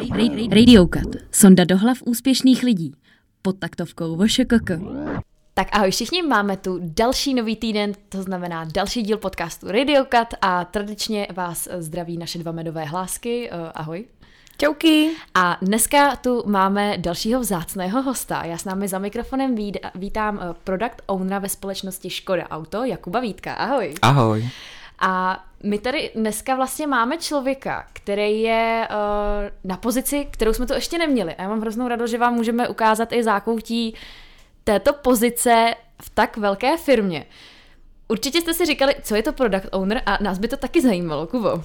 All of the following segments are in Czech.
Radio Cut. Sonda do hlav úspěšných lidí. Pod taktovkou VŠKK. Tak ahoj všichni, máme tu další nový týden, to znamená další díl podcastu Radio Cut a tradičně vás zdraví naše dva medové hlásky. Uh, ahoj. Čauky. A dneska tu máme dalšího vzácného hosta. Já s námi za mikrofonem vítám uh, product ownera ve společnosti Škoda Auto, Jakuba Vítka. Ahoj. Ahoj. A my tady dneska vlastně máme člověka, který je uh, na pozici, kterou jsme tu ještě neměli. A já mám hroznou radost, že vám můžeme ukázat i zákoutí této pozice v tak velké firmě. Určitě jste si říkali, co je to product owner a nás by to taky zajímalo, Kubo.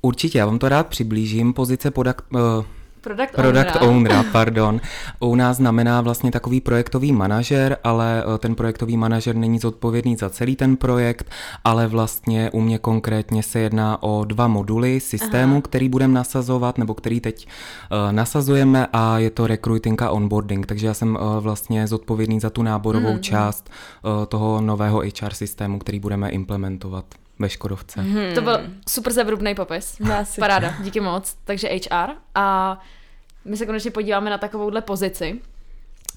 Určitě, já vám to rád přiblížím. Pozice product, uh, Product, Product ownera, pardon. U nás znamená vlastně takový projektový manažer, ale eh, ten projektový manažer není zodpovědný za celý ten projekt, ale vlastně u mě konkrétně se jedná o dva moduly systému, Aha. který budeme nasazovat, nebo který teď uh, nasazujeme a je to recruiting a onboarding, takže já jsem uh, vlastně zodpovědný za tu náborovou mm. část uh, toho nového HR systému, který budeme implementovat ve Škodovce. Hmm. To byl super zevrubný popis. Asi. Paráda, díky moc. Takže HR. A my se konečně podíváme na takovouhle pozici.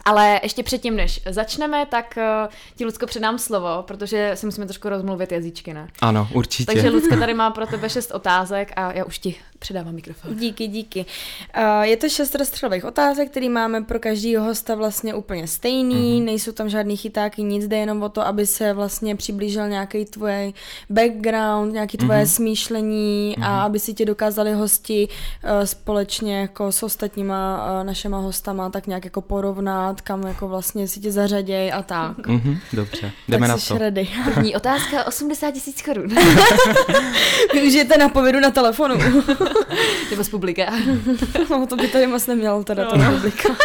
Ale ještě předtím, než začneme, tak uh, ti Lucko předám slovo, protože si musíme trošku rozmluvit jazyčky, ne? Ano, určitě. Takže Lucka tady má pro tebe šest otázek a já už ti předávám mikrofon. Díky, díky. Uh, je to šest rozstřelových otázek, který máme pro každého hosta vlastně úplně stejný, mm-hmm. nejsou tam žádný chytáky, nic, jde jenom o to, aby se vlastně přiblížil nějaký tvůj background, nějaký tvoje mm-hmm. smýšlení mm-hmm. a mhm. aby si tě dokázali hosti uh, společně jako s ostatníma uh, našima hostama tak nějak jako porovnat, kam jako vlastně si tě zařaděj a tak. Mm-hmm, dobře, jdeme tak na to. Ready. První otázka, 80 tisíc korun. Využijete na povědu na telefonu. Nebo z publika. no, to by tady moc nemělo teda no. ta publika.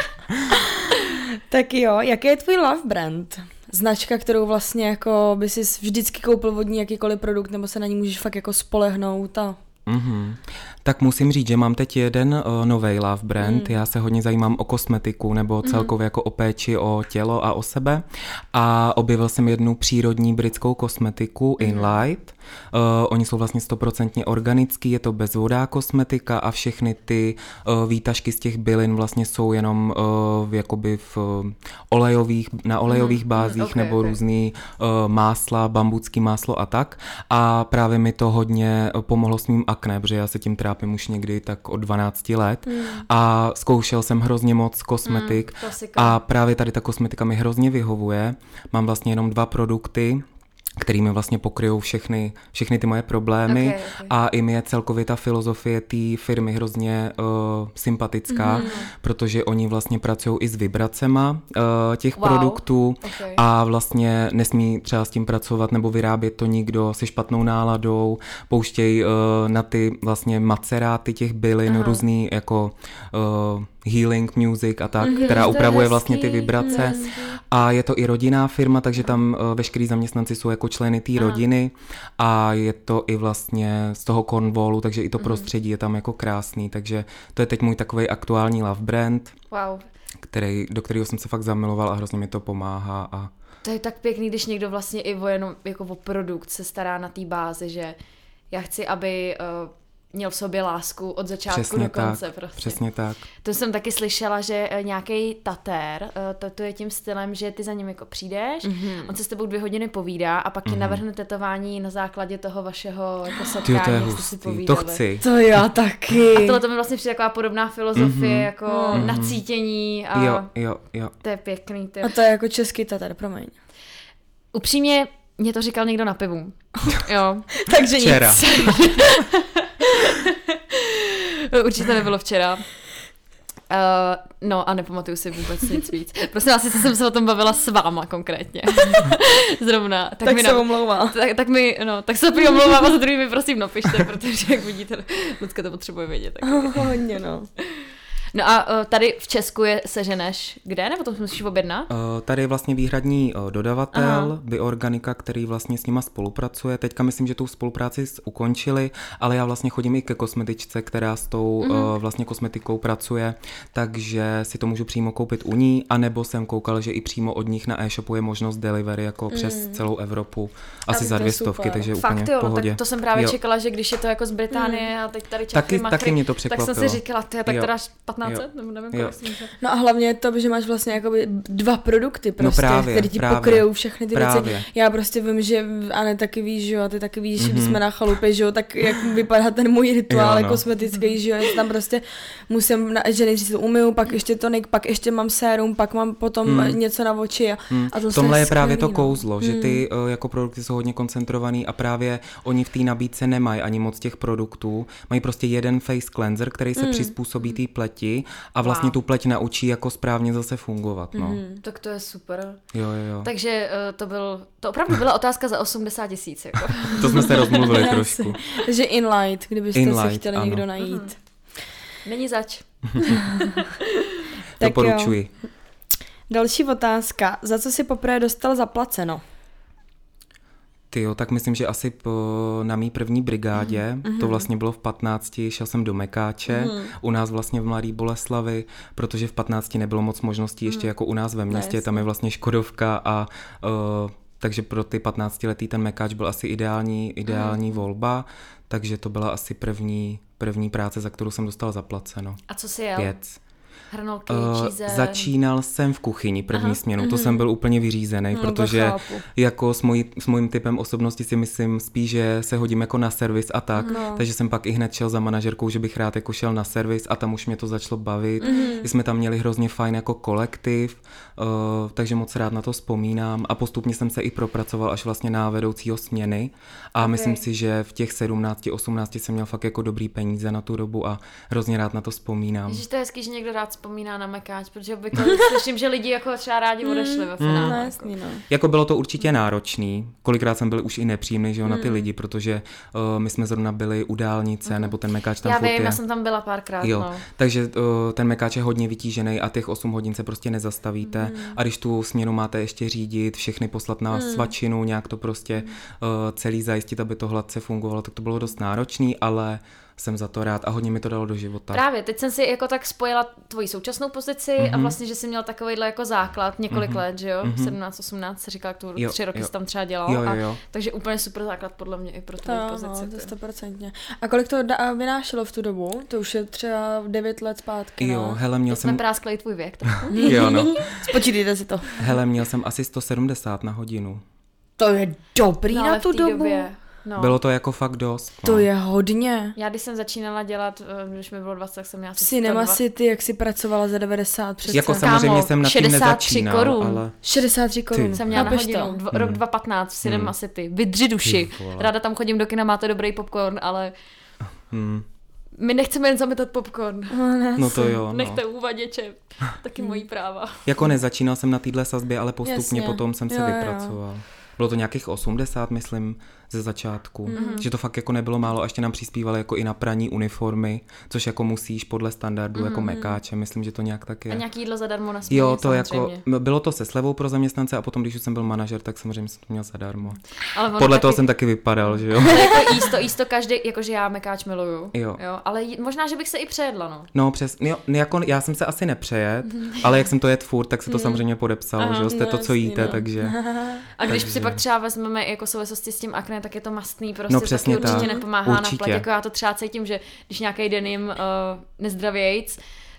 tak jo, jaký je tvůj love brand? Značka, kterou vlastně jako by si vždycky koupil od ní jakýkoliv produkt, nebo se na ní můžeš fakt jako spolehnout a... Mm-hmm. Tak musím říct, že mám teď jeden uh, nový love brand. Mm. Já se hodně zajímám o kosmetiku nebo mhm. celkově mm. jako o péči o tělo a o sebe. A objevil jsem jednu přírodní britskou kosmetiku mm. Inlight. Uh, oni jsou vlastně stoprocentně organický, je to bezvodá kosmetika a všechny ty uh, výtažky z těch bylin vlastně jsou jenom uh, jakoby v uh, olejových, na olejových mm. bázích okay, nebo okay. různý uh, másla, bambucký máslo a tak. A právě mi to hodně pomohlo s mým akné, protože já se tím trápím trápím už někdy tak od 12 let mm. a zkoušel jsem hrozně moc kosmetik mm, a právě tady ta kosmetika mi hrozně vyhovuje. Mám vlastně jenom dva produkty, kterými vlastně pokryjou všechny, všechny ty moje problémy okay, okay. a i mi je celkově ta filozofie té firmy hrozně uh, sympatická, mm. protože oni vlastně pracují i s vibracema uh, těch wow. produktů okay. a vlastně nesmí třeba s tím pracovat nebo vyrábět to nikdo se špatnou náladou, pouštějí uh, na ty vlastně maceráty těch bylin Aha. různý jako uh, healing music a tak, mm-hmm, která upravuje vlastně ty vibrace. Hezký. A je to i rodinná firma, takže tam uh, veškerý zaměstnanci jsou jako členy té rodiny a je to i vlastně z toho Cornwallu, takže i to mm-hmm. prostředí je tam jako krásný, takže to je teď můj takový aktuální love brand, wow. který, do kterého jsem se fakt zamiloval a hrozně mi to pomáhá a to je tak pěkný, když někdo vlastně i o jenom jako o produkt se stará na té bázi, že já chci, aby uh, měl v sobě lásku od začátku přesně do konce. Tak, prostě. Přesně tak. To jsem taky slyšela, že eh, nějaký tatér, eh, to, to je tím stylem, že ty za ním jako přijdeš, mm-hmm. on se s tebou dvě hodiny povídá a pak mm-hmm. ti navrhne tetování na základě toho vašeho jako setkání, to je hustý. si To chci. To já taky. A tohle to mi vlastně přijde taková podobná filozofie, mm-hmm. jako mm-hmm. nacítění a jo, jo, jo. to je pěkný. Ty. A to je jako český tatar, promiň. Upřímně, mě to říkal někdo na pivu. Jo. Takže Včera. nic. Určitě nebylo včera. Uh, no a nepamatuju si vůbec nic víc. Prosím vás, jsem se o tom bavila s váma konkrétně. Zrovna. Tak, tak mi se omlouvá. Tak, tak, mi, no, tak se opět omlouvám a za druhý mi prosím napište, protože jak vidíte, Lucka to potřebuje vědět. Tak... hodně, no. No a uh, tady v Česku je seženeš kde, nebo to musíš objednat? Uh, tady je vlastně výhradní uh, dodavatel, Aha. Bioorganika, který vlastně s nima spolupracuje. Teďka myslím, že tu spolupráci ukončili, ale já vlastně chodím i ke kosmetičce, která s tou mm-hmm. uh, vlastně kosmetikou pracuje, takže si to můžu přímo koupit u ní, anebo jsem koukal, že i přímo od nich na e-shopu je možnost delivery jako mm. přes celou Evropu, asi za dvě stovky, takže Fakt úplně jo, v pohodě. tak to jsem právě jo. čekala, že když je to jako z Británie mm. a teď tady taky, makry, taky mě to překvapilo. Tak jsem si říkala, ty, tak teda 15, nebo nevím, kolik No a hlavně je to, že máš vlastně jakoby dva produkty no prostě, no právě, které ti právě, pokryjou všechny ty právě. věci. Já prostě vím, že Ane taky víš, že jo, a ty taky víš, mm-hmm. že jsme na chalupě, že jo, tak jak vypadá ten můj rituál jo, no. kosmetický, že jo, tam prostě musím, na, že nejdřív to umyju, pak ještě tonik, pak ještě mám sérum, pak mám potom mm. něco na oči a, mm. a to Tomhle je, právě to no. kouzlo, mm. že ty uh, jako produkty jsou hodně koncentrovaný a právě oni v té nabídce nemají ani moc těch produktů, mají prostě jeden face cleanser, který se mm. přizpůsobí té pleti a vlastně wow. tu pleť naučí jako správně zase fungovat, no. Mm. Tak to je super. Jo, jo, jo. Takže uh, to byl, to opravdu byla otázka za 80 tisíc. Jako. to jsme se rozmluvili trošku. Takže Inlight, kdybyste Inlight, si chtěli ano. někdo najít. Mm. Není zač. Doporučuji. Další otázka. Za co si poprvé dostal zaplaceno? Ty jo, tak myslím, že asi po, na mý první brigádě, mm-hmm. to vlastně bylo v 15, šel jsem do Mekáče, mm. u nás vlastně v Mladý Boleslavi, protože v 15 nebylo moc možností, ještě mm. jako u nás ve městě, tam je vlastně Škodovka a uh, takže pro ty 15 letý ten Mekáč byl asi ideální, ideální mm. volba, takže to byla asi první, první práce, za kterou jsem dostal zaplaceno. A co si jel? Pět. Hranolky, uh, Začínal jsem v kuchyni první Aha, směnu, mm-hmm. to mhm. jsem byl úplně vyřízený, no, protože jako s, mojí, s mojím typem osobnosti si myslím spíš, že se hodím jako na servis a tak, no. takže jsem pak i hned šel za manažerkou, že bych rád jako šel na servis a tam už mě to začalo bavit. Mm-hmm. jsme tam měli hrozně fajn jako kolektiv, uh, takže moc rád na to vzpomínám a postupně jsem se i propracoval až vlastně na vedoucího směny a okay. myslím si, že v těch 17, 18 jsem měl fakt jako dobrý peníze na tu dobu a hrozně rád na to vzpomínám. Ježiš, to je hezký, že někdo rád vzpomíná na mekáč, protože obvykle slyším, že lidi jako třeba rádi odešli ve finále. Mm. No, jasný, no. Jako bylo to určitě náročný, kolikrát jsem byl už i nepříjemný, že jo, mm. na ty hmm. lidi, protože uh, my jsme zrovna byli u dálnice, mm. nebo ten mekáč tam Já vím, je. já jsem tam byla párkrát, jo. No. Takže uh, ten mekáč je hodně vytížený a těch 8 hodin se prostě nezastavíte mm. a když tu směnu máte ještě řídit, všechny poslat na mm. svačinu, nějak to prostě uh, celý zajistit, aby to hladce fungovalo, tak to bylo dost náročný, ale jsem za to rád a hodně mi to dalo do života. Právě, teď jsem si jako tak spojila tvoji současnou pozici mm-hmm. a mhm. vlastně, že jsi měl takovýhle jako základ několik mm-hmm. let, že jo, mm-hmm. 17, 18, se říkala, tu jo, tři roky jo. jsi tam třeba dělal. Jo, jo, jo. A, takže úplně super základ podle mě i pro tvoji to, pozici. No, to stoprocentně. A kolik to da- vynášelo v tu dobu? To už je třeba 9 let zpátky. Jo, no? hele, měl Teď jsem... jsme práskli tvůj věk. jo, no. Spočítejte si to. Hele, měl jsem asi 170 na hodinu. To je dobrý no, na tu dobu. Době. No. Bylo to jako fakt dost. No. To je hodně. Já když jsem začínala dělat, eh, když mi bylo 20, tak jsem měla asi Cinema 102. City, jak si pracovala za 90 přece. Jako samozřejmě Kámo, jsem na tím nezačínal, korun. ale... 63 korun. Jsem měla na hodinu, dv- rok 2015 v Cinema hmm. City. Vydři duši. Ráda tam chodím do kina, máte dobrý popcorn, ale... Hmm. My nechceme jen zametat popcorn. No, no to jo. No. Nechte uvaděče. Taky mojí práva. Jako nezačínal jsem na téhle sazbě, ale postupně Jasně. potom jsem se jo, vypracoval. Jo. Bylo to nějakých 80, myslím, ze začátku. Mm-hmm. Že to fakt jako nebylo málo a ještě nám přispívali jako i na praní uniformy, což jako musíš podle standardu mm-hmm. jako mhm. mekáče, myslím, že to nějak tak je. A nějaký jídlo zadarmo na Jo, to jako, bylo to se slevou pro zaměstnance a potom, když už jsem byl manažer, tak samozřejmě jsem to měl zadarmo. Ale podle taky... toho jsem taky vypadal, že jo. Jako jísto, jísto každý, jakože já mekáč miluju. Jo. jo. Ale možná, že bych se i přejedla, no. No, přes, jo, jako, já jsem se asi nepřejet, ale jak jsem to jet furt, tak se to mm. samozřejmě podepsalo, Aha, že jo, jste no, to, co jíte, no. takže. A když takže... si pak třeba vezmeme jako souvislosti s tím akné, tak je to mastný, prostě no, přesně taky určitě tak. nepomáhá určitě. na pleť. Jako já to třeba cítím, že když nějaký den jim uh, nezdravějc,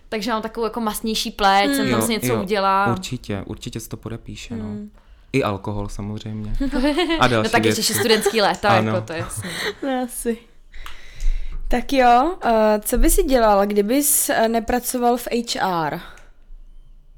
takže mám takovou jako masnější pleť, mm. jsem tam si něco jo, udělá. Určitě, určitě se to podepíše, mm. no. Hmm. I alkohol samozřejmě. A další No tak ještě studentský léta, ano. jako to je jasný. No, asi. Tak jo, uh, co by si dělal, kdybys uh, nepracoval v HR?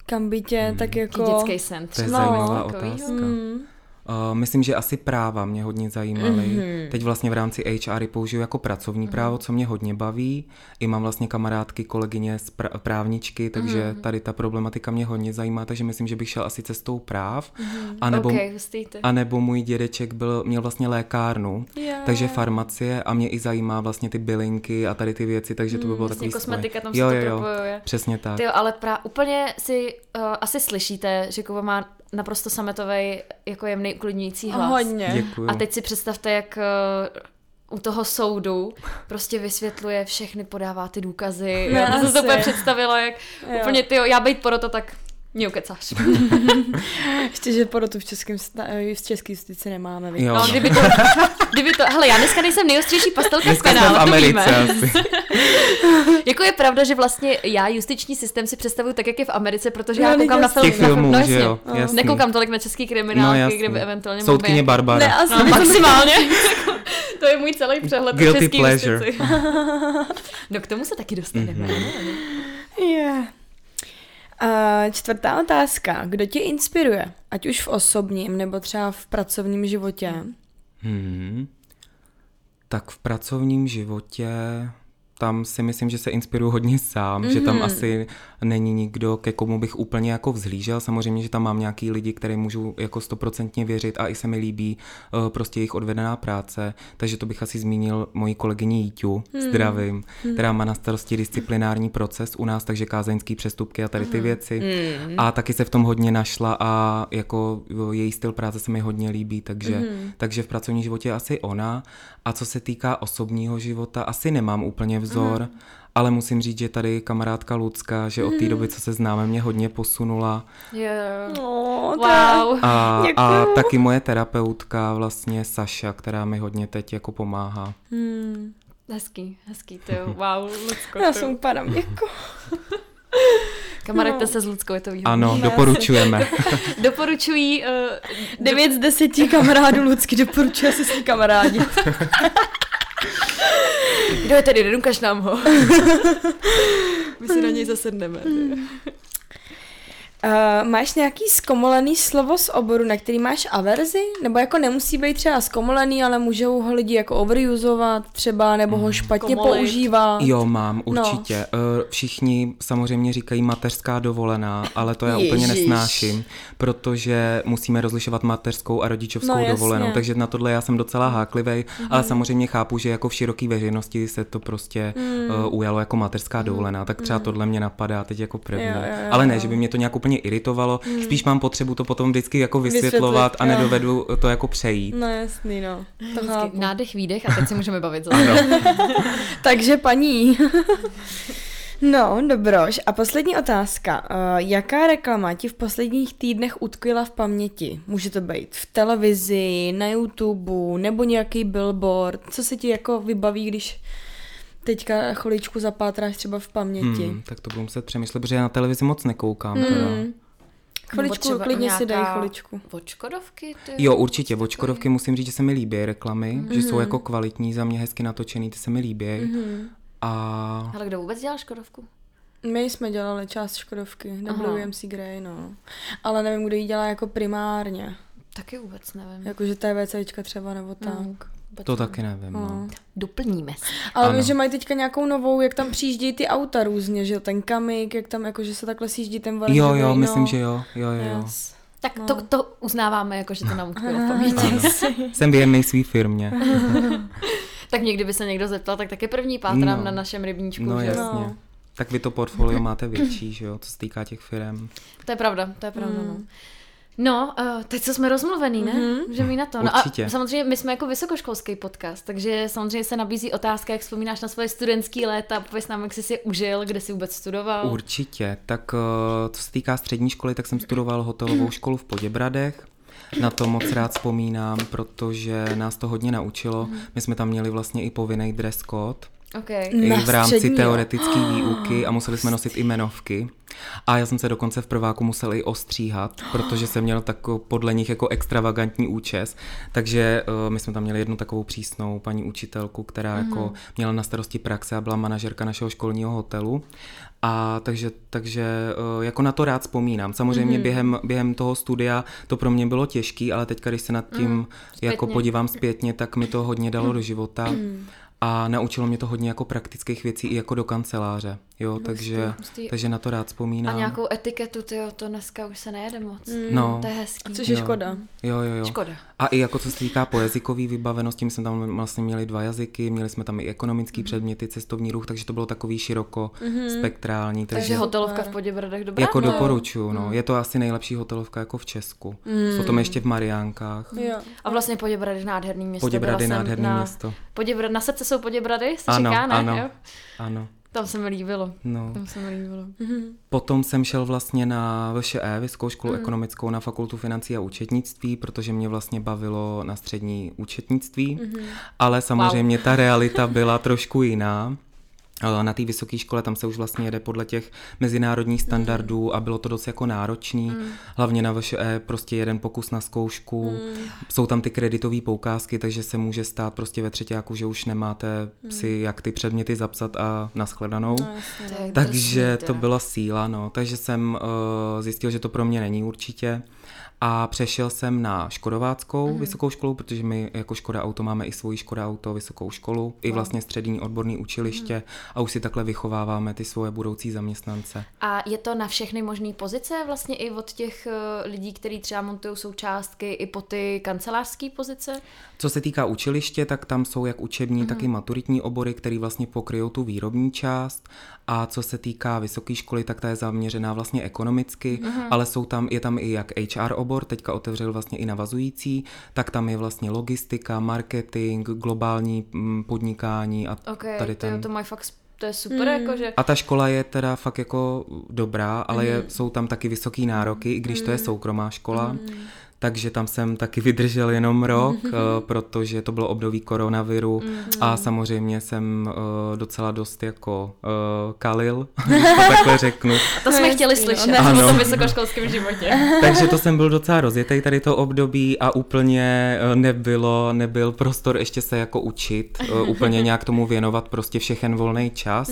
Kam by tě hmm. tak jako... Dětský sen. To je no, zajímavá otázka. Hmm. Uh, myslím, že asi práva mě hodně zajímaly. Mm-hmm. Teď vlastně v rámci HR použiju jako pracovní mm-hmm. právo, co mě hodně baví. I mám vlastně kamarádky, kolegyně z pr- právničky, takže mm-hmm. tady ta problematika mě hodně zajímá, takže myslím, že bych šel asi cestou práv. Mm-hmm. A nebo, okay, a nebo můj dědeček byl, měl vlastně lékárnu, yeah. takže farmacie a mě i zajímá vlastně ty bylinky a tady ty věci, takže to by bylo mm, takový kosmetika tam jo, se to jo, propojuje. Přesně tak. Tyjo, ale pra, úplně si uh, asi slyšíte, že Kuba má naprosto sametový, jako jemný, uklidňující hlas. Hodně. Děkuju. A teď si představte, jak uh, u toho soudu prostě vysvětluje všechny, podává ty důkazy. Já jsem si to úplně představila, jak jo. úplně ty, já bejt poroto, tak mě ukecáš. Ještě, že porotu v, českém, v české justici nemáme. Jo. No, kdyby to, kdyby to, hele, já dneska nejsem nejostřejší pastelka dneska z penálu, v Americe asi. jako je pravda, že vlastně já justiční systém si představuju tak, jak je v Americe, protože no, já koukám na film. filmů, no, jasně. Jo, jasný. Nekoukám tolik na český kriminál, no, kde by eventuálně Soudkyně Barbara. Ne, asi no, maximálně. to je můj celý přehled Guilty český pleasure. justici. no k tomu se taky dostaneme. Mm-hmm. Yeah. A čtvrtá otázka. Kdo tě inspiruje? Ať už v osobním nebo třeba v pracovním životě? Hmm. Tak v pracovním životě tam si myslím, že se inspiruju hodně sám, mm-hmm. že tam mhm. asi není nikdo, ke komu bych úplně jako vzhlížel. Samozřejmě, že tam mám nějaký lidi, které můžu jako stoprocentně věřit a i se mi líbí uh, prostě jejich odvedená práce, takže to bych asi zmínil moji kolegyni Jíťu, mm. zdravím, mm. která má na starosti disciplinární proces u nás, takže kázeňský přestupky a tady ty mm. věci. Mm. A taky se v tom hodně našla a jako její styl práce se mi hodně líbí, takže, mm. takže v pracovním životě asi ona. A co se týká osobního života, asi nemám úplně vzor, mm. ale musím říct, že tady kamarádka Lucka, že od té doby, co se známe, mě hodně posunula. Yeah. Oh, wow. A, a taky moje terapeutka, vlastně Saša, která mi hodně teď jako pomáhá. Mm. Hezký, hezký, to wow, Lucko. Já jsem upadám, jako... Kamarádte no. se s Ludskou, je to výhodné. Ano, doporučujeme. Doporučují... Uh, 9 z 10 kamarádů Ludsky doporučuje se s ní kamarádi. Kdo je tady, nedukaž nám ho. My si na něj zasedneme. Uh, máš nějaký zkomolený slovo z oboru, na který máš averzi? Nebo jako nemusí být třeba zkomolený, ale můžou ho lidi jako overusovat třeba, nebo ho špatně Komolit. používat? Jo, mám, určitě. No. Všichni samozřejmě říkají mateřská dovolená, ale to já Ježiš. úplně nesnáším, protože musíme rozlišovat mateřskou a rodičovskou no, dovolenou, takže na tohle já jsem docela háklivý, mm-hmm. ale samozřejmě chápu, že jako v široké veřejnosti se to prostě mm. uh, ujalo jako mateřská dovolená, tak třeba mm. tohle mě napadá teď jako první. Jo, jo, jo, ale ne, že by mě to nějak úplně iritovalo. Hmm. Spíš mám potřebu to potom vždycky jako vysvětlovat Vysvětlit, a nedovedu to jako přejít. No jasný, no. To chápu. Nádech, výdech a teď si můžeme bavit Takže paní. No, dobroš. A poslední otázka. Uh, jaká reklama ti v posledních týdnech utkvěla v paměti? Může to být v televizi, na YouTube, nebo nějaký billboard? Co se ti jako vybaví, když teďka chviličku zapátráš třeba v paměti. Hmm, tak to budu muset přemýšlet, protože já na televizi moc nekoukám. Hmm. Teda. Chviličku, klidně si dej chviličku. Vočkodovky? Ty jo, určitě, vočkodovky musím říct, že se mi líbí reklamy, mm-hmm. že jsou jako kvalitní, za mě hezky natočený, ty se mi líbí. Mm-hmm. A... Ale kdo vůbec dělal Škodovku? My jsme dělali část Škodovky, WMC Grey, no. Ale nevím, kdo ji dělá jako primárně. Taky vůbec nevím. Jakože TVCčka třeba nebo hmm. tak. Mm. To taky nevím. No. no. Doplníme se. Ale vím, že mají teďka nějakou novou, jak tam přijíždějí ty auta různě, že ten kamik, jak tam jakože se takhle sjíždí ten valec. Jo, jo, no. myslím, že jo. jo, jo. Yes. Tak no. to, to uznáváme, jako že to nám utkvělo v paměti. Jsem věrný svý firmě. tak někdy by se někdo zeptal, tak taky první pátrám no. na našem rybníčku. No že? jasně. No. Tak vy to portfolio máte větší, že jo, co se týká těch firm. To je pravda, to je pravda, mm. no. No, uh, teď co jsme rozmluvený, ne? Mm-hmm. Že mi na to. No Určitě. a samozřejmě my jsme jako vysokoškolský podcast, takže samozřejmě se nabízí otázka, jak vzpomínáš na svoje studentské léta, pověs nám, jak jsi si užil, kde jsi vůbec studoval. Určitě. Tak uh, co se týká střední školy, tak jsem studoval hotelovou školu v Poděbradech. Na to moc rád vzpomínám, protože nás to hodně naučilo. Mhm. My jsme tam měli vlastně i povinný dress code, Okay. i v rámci teoretické výuky a museli jsme nosit i jmenovky. A já jsem se dokonce v prváku musel i ostříhat, protože jsem měl tak podle nich jako extravagantní účes. Takže uh, my jsme tam měli jednu takovou přísnou paní učitelku, která mm-hmm. jako měla na starosti praxe a byla manažerka našeho školního hotelu. A takže, takže uh, jako na to rád vzpomínám. Samozřejmě mm-hmm. během, během toho studia to pro mě bylo těžký, ale teď, když se nad tím mm, jako podívám zpětně, tak mi to hodně dalo do života. Mm a naučilo mě to hodně jako praktických věcí i jako do kanceláře, jo, hustý, takže, hustý. takže na to rád vzpomínám. A nějakou etiketu, tyjo, to dneska už se nejede moc. Mm. No. To je hezký. Což je Jo. škoda. Jo, jo, jo. Škoda. A i jako co se týká po jazykové vybavenosti, my jsme tam vlastně měli dva jazyky, měli jsme tam i ekonomický mm. předměty, cestovní ruch, takže to bylo takový široko mm. spektrální. Takže, Takže hotelovka v Poděbradech dobrá. jako no. doporučuju, no. Mhm. Je to asi nejlepší hotelovka jako v Česku. Mm. Potom ještě v Mariánkách. Jo. A vlastně Poděbrady je nádherný město. Poděbrady nádherný na... město. Poděbrad, na srdce jsou Poděbrady, se Ano, říká, ne? ano. Jo? Ano. Tam se mi líbilo. No. Tam se mi líbilo. Potom jsem šel vlastně na VŠE, Vysokou školu Mhm. mm. ekonomickou na fakultu financí a účetnictví, protože mě vlastně bavilo na střední účetnictví, Mhm. mm. ale samozřejmě wow. ta realita byla trošku jiná. Na té vysoké škole tam se už vlastně jede podle těch mezinárodních standardů Mhm. a bylo to dost jako náročný. Mm. Hlavně na VŠE prostě jeden pokus na zkoušku, mm. jsou tam ty kreditové poukázky, takže se může stát prostě ve třetíku, že už nemáte Mhm. si jak ty předměty zapsat a naschledanou. No, jasně, je Takže to byla síla, no. Takže jsem uh, zjistil, že to pro mě není určitě. A přešel jsem na Škodováckou mm. vysokou školu, protože my jako Škoda Auto máme i svoji Škoda Auto vysokou školu, i vlastně střední odborný učiliště mm. a už si takhle vychováváme ty svoje budoucí zaměstnance. A je to na všechny možné pozice, vlastně i od těch eh, lidí, kteří třeba montují součástky, i po ty kancelářské pozice? Co se týká učiliště, tak tam jsou jak učební, mm. tak i maturitní obory, které vlastně pokryjou tu výrobní část. A co se týká vysoké školy, tak ta je zaměřená vlastně ekonomicky, mm. ale jsou tam, je tam i jak HR obor, teďka otevřel vlastně i navazující, tak tam je vlastně logistika, marketing, globální mm, podnikání a Ok, tady to, ten... to mají fakt, to je super, mm. jakože... A ta škola je teda fakt jako dobrá, ale je, jsou tam taky vysoký nároky, i když to je soukromá škola. Takže tam jsem taky vydržel jenom rok, eh, protože to bylo období koronaviru a samozřejmě jsem eh, docela dost jako eh, kalil, když to takhle řeknu. To jsme chtěli slyšet ne. o tom vysokoškolském životě. Takže to jsem byl docela rozjetý tady to období a úplně nebylo, nebyl prostor ještě se jako učit, úplně nějak tomu věnovat prostě všechen volný čas.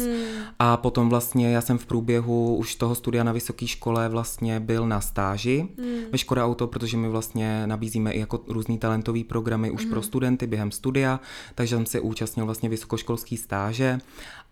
A potom vlastně já jsem v průběhu už toho studia na vysoké škole vlastně byl na stáži ve Škoda Auto, protože my vlastně nabízíme i jako různý talentový programy už pro studenty během studia, takže jsem se účastnil vlastně vysokoškolský stáže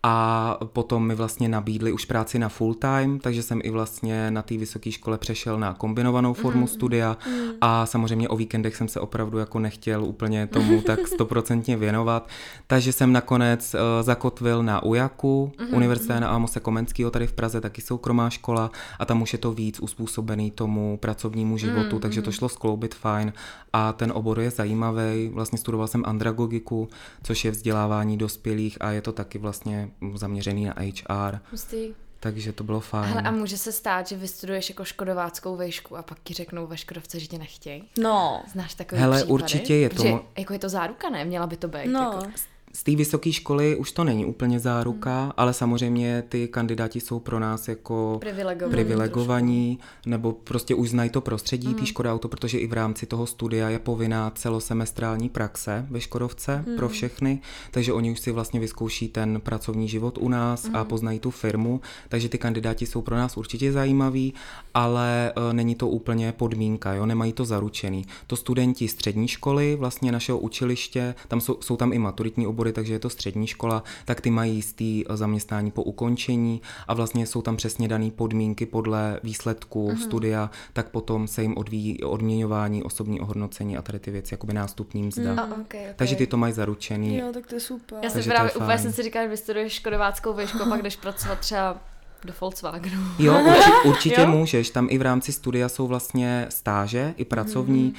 a potom mi vlastně nabídli už práci na full time, takže jsem i vlastně na té vysoké škole přešel na kombinovanou formu mm. studia a samozřejmě o víkendech jsem se opravdu jako nechtěl úplně tomu tak stoprocentně věnovat, takže jsem nakonec uh, zakotvil na UJAKu, mm. Univerzita na Amose Komenského tady v Praze, taky soukromá škola a tam už je to víc uspůsobený tomu pracovnímu životu, mm. takže to šlo skloubit fajn a ten obor je zajímavý, vlastně studoval jsem andragogiku, což je vzdělávání dospělých a je to taky vlastně zaměřený na HR, Hustý. takže to bylo fajn. Hele, a může se stát, že vystuduješ jako škodováckou vejšku a pak ti řeknou ve Škodovce, že tě nechtějí? No. Znáš takový Hele, případy? určitě je to mo- jako je to záruka, ne? Měla by to být. No. Jako. Z té vysoké školy už to není úplně záruka, hmm. ale samozřejmě ty kandidáti jsou pro nás jako Privilegovaní privilegovaní nebo prostě už znají to prostředí hmm. té Škoda Auto, protože i v rámci toho studia je povinná celosemestrální praxe ve Škodovce hmm. pro všechny, takže oni už si vlastně vyzkouší ten pracovní život u nás hmm. a poznají tu firmu, takže ty kandidáti jsou pro nás určitě zajímaví, ale e, není to úplně podmínka, jo, nemají to zaručený. To studenti střední školy, vlastně našeho učiliště, tam jsou, jsou tam i maturitní obory, takže je to střední škola, tak ty mají jistý e, zaměstnání po ukončení a vlastně jsou tam přesně dané podmínky podle výsledku Mhm. uh-huh. studia, tak potom se jim odvíjí odměňování, osobní ohodnocení a tady ty věci, jakoby nástupní mzda. A, okay, okay. Takže ty to mají zaručený. Jo, tak to je super. Já to právě úplně jsem si říkala, že vystuduješ škodováckou výšku a pak jdeš pracovat třeba do Volkswagenu. Jo, určitě, určitě Jo? můžeš. Tam i v rámci studia jsou vlastně stáže, i pracovní. Mm.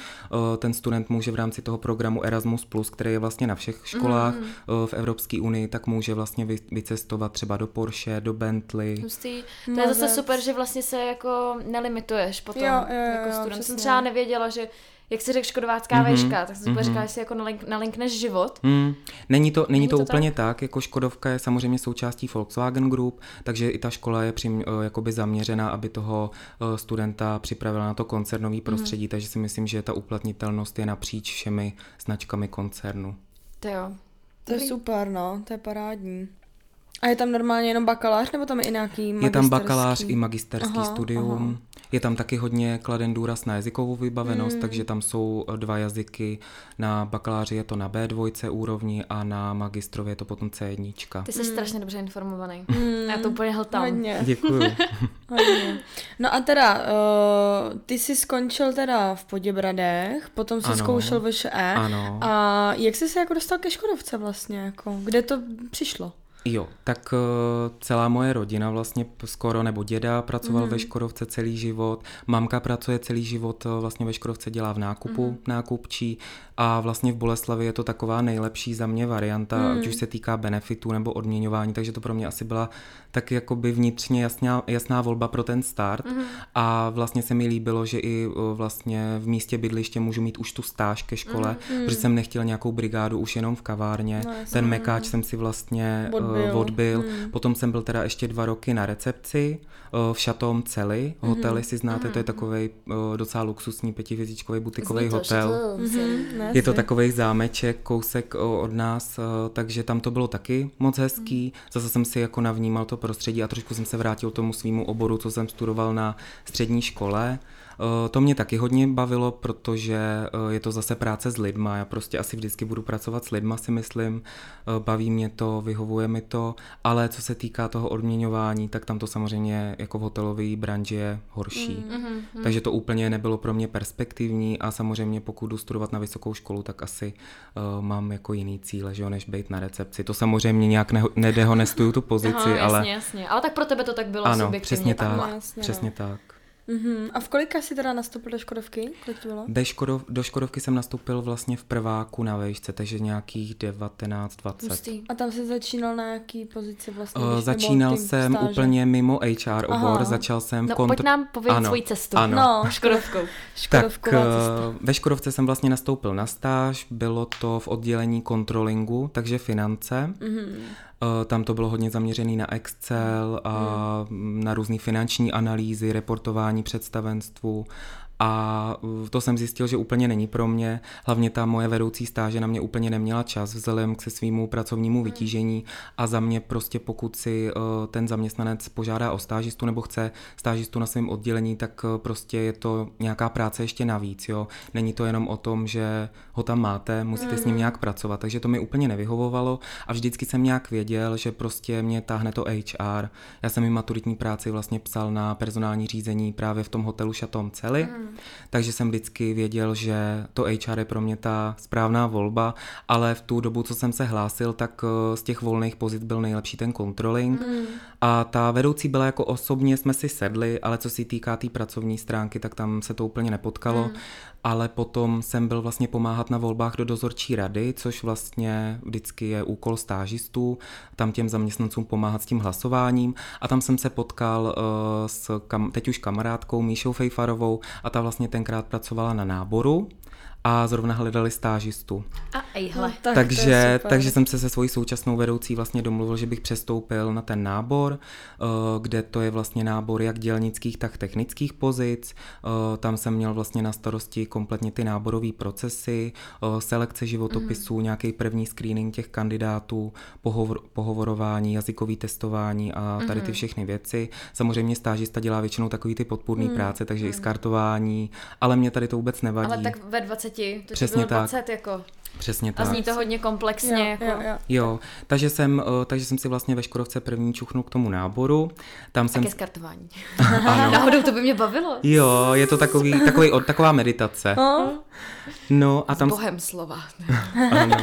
Ten student může v rámci toho programu Erasmus+, který je vlastně na všech školách mm. v Evropské unii, tak může vlastně vy- vycestovat třeba do Porsche, do Bentley. Hustý. To je zase super, že vlastně se jako nelimituješ potom Jo, jo, jo, jako jo, student. přesně. Jsem třeba nevěděla, že jak si řekl škodovácká mm-hmm. veška, tak jsem mm-hmm. říkala, že si jako nalink, nalinkneš život. Mm. Není to, není, není to, to úplně tak? tak, jako Škodovka je samozřejmě součástí Volkswagen Group, takže i ta škola je přím, eh, jakoby zaměřená, aby toho eh, studenta připravila na to koncernový mhm. prostředí, mm. takže si myslím, že ta uplatnitelnost je napříč všemi značkami koncernu. To jo. To je super, no, to je parádní. A je tam normálně jenom bakalář, nebo tam je i nějaký magisterský? Je tam bakalář i magisterský aha, studium. Aha. Je tam taky hodně kladen důraz na jazykovou vybavenost, mm. takže tam jsou eh, dva jazyky. Na bakaláři je to na B2 úrovni a na magistrově je to potom C1. Ty jsi mm. strašně dobře informovaný. Mm. Já to úplně hltám. Hodně. Děkuju. hodně. No a teda, uh, ty jsi skončil teda v Poděbradech, potom jsi ano. zkoušel VŠE. Ano. A jak jsi se jako dostal ke Škodovce vlastně? Jako? Kde to přišlo? Jo, tak uh, celá moje rodina vlastně skoro, nebo děda pracoval mm. ve Škodovce celý život, mamka pracuje celý život uh, vlastně ve Škodovce, dělá v nákupu, mm. nákupčí a vlastně v Boleslavi je to taková nejlepší za mě varianta, mm. ať už se týká benefitů nebo odměňování, takže to pro mě asi byla tak jakoby vnitřně jasná, jasná volba pro ten start mm. a vlastně se mi líbilo, že i vlastně v místě bydliště můžu mít už tu stáž ke škole, mm. protože jsem nechtěl nějakou brigádu už jenom v kavárně, no, ten mekáč jsem si vlastně odbil. odbil. Hmm. Potom jsem byl teda ještě dva roky na recepci v Šatom Celi, hmm. hotely si znáte, hmm. to je hmm. takový docela luxusní pětivězíčkový butikový hotel. Hmm. Je to takový zámeček, kousek od nás, takže tam to bylo taky moc hezký. Hmm. Zase jsem si jako navnímal to prostředí a trošku jsem se vrátil tomu svýmu oboru, co jsem studoval na střední škole. Eh, to mě taky hodně bavilo, protože eh, je to zase práce s lidma. Já prostě asi vždycky budu pracovat s lidma, si myslím. Eh, baví mě to, vyhovuje mi to, ale co se týká toho odměňování, tak tam to samozřejmě jako v hotelové branži je horší. Mm, mm, mm. Takže to úplně nebylo pro mě perspektivní a samozřejmě pokud jdu studovat na vysokou školu, tak asi uh, mám jako jiný cíle, že jo, než být na recepci. To samozřejmě nějak ne- nedehonestuju tu pozici, Aha, jasně, ale... Jasně, ale tak pro tebe to tak bylo ano, přesně tak, tak. Jasně, přesně no. tak. Mm-hmm. A v kolika jsi teda nastoupil do Škodovky? Kolik to bylo? Do, Škodov, do Škodovky jsem nastoupil vlastně v prváku na vejšce, takže nějakých 19, 20. Pustý. A tam jsi začínal na jaký pozici vlastně? Uh, začínal jsem stáže? úplně mimo HR obor, Aha. začal jsem... No, kont... pojď nám povědět ano, svoji cestu. Ano. No, Škodovkou. tak uh, ve Škodovce jsem vlastně nastoupil na stáž, bylo to v oddělení kontrolingu, takže finance. Mm-hmm. Eh, tam to bylo hodně zaměřené na Excel a hmm. na různé finanční analýzy, reportování představenstvu a uh, to jsem zjistil, že úplně není pro mě. Hlavně ta moje vedoucí stáže na mě úplně neměla čas vzhledem k se svýmu pracovnímu hmm. vytížení a za mě prostě pokud si uh, ten zaměstnanec požádá o stážistu nebo chce stážistu na svém oddělení, tak uh, prostě je to nějaká práce ještě navíc. Jo? Není to jenom o tom, že ho tam máte, musíte s ním hmm. nějak pracovat. Takže to mi úplně nevyhovovalo a vždycky jsem nějak věděl, že prostě mě táhne to HR. Já jsem i maturitní práci vlastně psal na personální řízení právě v tom hotelu Chateau Celi. Mm takže jsem vždycky věděl, že to HR je pro mě ta správná volba, ale v tu dobu, co jsem se hlásil, tak eh, z těch volných pozic byl nejlepší ten controlling mm. A ta vedoucí byla jako osobně, jsme si sedli, ale co se týká té tý pracovní stránky, tak tam se to úplně nepotkalo. Mm ale potom jsem byl vlastně pomáhat na volbách do dozorčí rady, což vlastně vždycky je úkol stážistů, tam těm zaměstnancům pomáhat s tím hlasováním. A tam jsem se potkal uh, s kam, teď už kamarádkou Míšou Fejfarovou a ta vlastně tenkrát pracovala na náboru a zrovna hledali stážistu. A ejhle. No, tak takže, takže jsem se se svojí současnou vedoucí vlastně domluvil, že bych přestoupil na ten nábor, eh, kde to je vlastně nábor jak dělnických, tak technických pozic. Eh, tam jsem měl vlastně na starosti kompletně ty náborové procesy, eh, selekce životopisů, mm. nějaký první screening těch kandidátů, pohovor, pohovorování, jazykový testování a tady ty mhm. všechny věci. Samozřejmě stážista dělá většinou takový ty podpůrné mm. práce, takže mm. i mhm. skartování, ale mě tady to vůbec nevadí. Ale tak ve 20 20, to Přesně bylo 20 tak. jako. Přesně tak. A zní to hodně komplexně. Jo, jako. jo, jo. jo takže, jsem, eh, takže jsem si vlastně ve Škodovce první čuchnul k tomu náboru. Tam jsem... A ke skartování. ano. Náhodou to by mě bavilo. Jo, je to takový, takový, taková meditace. No a tam... S bohem slova. ano.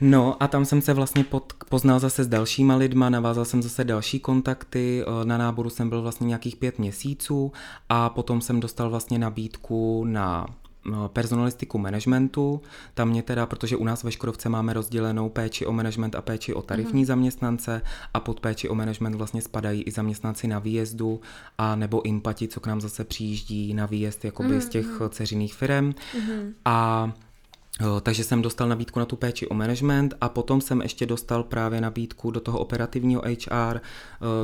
No a tam jsem se vlastně pod, poznal zase s dalšíma lidma, navázal jsem zase další kontakty, eh, na náboru jsem byl vlastně nějakých pět měsíců a potom jsem dostal vlastně nabídku na no, personalistiku managementu. Tam mě teda, protože u nás ve Škodovce máme rozdělenou péči o management a péči o tarifní mm. zaměstnance a pod péči o management vlastně spadají i zaměstnanci na výjezdu a nebo impati, co k nám zase přijíždí na výjezd jakoby mm. z těch ceřiných firm. Mm. A takže jsem dostal nabídku na tu péči o management a potom jsem ještě dostal právě nabídku do toho operativního HR,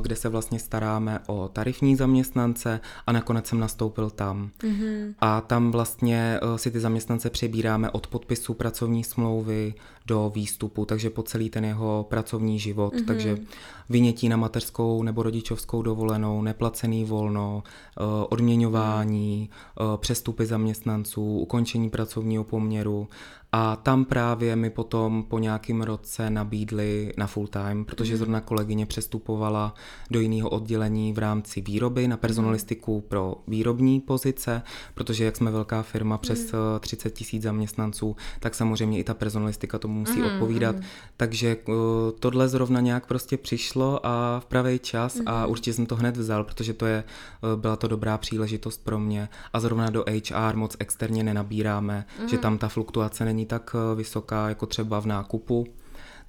kde se vlastně staráme o tarifní zaměstnance a nakonec jsem nastoupil tam. Mm-hmm. A tam vlastně si ty zaměstnance přebíráme od podpisu pracovní smlouvy do výstupu, takže po celý ten jeho pracovní život. Mm-hmm. Takže vynětí na mateřskou nebo rodičovskou dovolenou, neplacený volno, odměňování, přestupy zaměstnanců, ukončení pracovního poměru a tam právě mi potom po nějakém roce nabídli na full time, protože mhm. zrovna kolegyně přestupovala do jiného oddělení v rámci výroby na personalistiku pro výrobní pozice, protože jak jsme velká firma přes 30 mhm. tisíc zaměstnanců, tak samozřejmě i ta personalistika tomu musí odpovídat. Takže uh, tohle zrovna nějak prostě přišlo a v pravý čas a určitě jsem to hned vzal, protože to je, uh, byla to dobrá příležitost pro mě a zrovna do HR moc externě nenabíráme, že tam ta fluktuace není není tak eh, vysoká jako třeba v nákupu,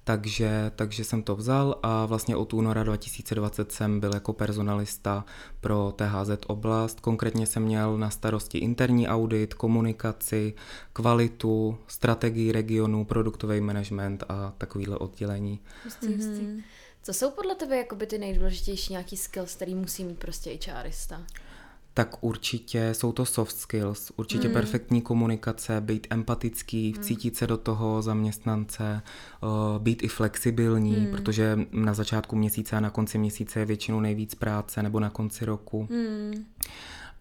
takže, takže jsem to vzal a vlastně od února 2020 jsem byl jako personalista pro THZ oblast. Konkrétně jsem měl na starosti interní audit, komunikaci, kvalitu, strategii regionu, produktový management a takovýhle oddělení. Mm-hmm. Co jsou podle tebe jakoby ty nejdůležitější nějaký skills, který musí mít prostě HRista? Tak určitě jsou to soft skills, určitě mm. perfektní komunikace, být empatický, mm. vcítit se do toho zaměstnance, uh, být i flexibilní, mm. protože na začátku měsíce a na konci měsíce je většinou nejvíc práce nebo na konci roku. Mm.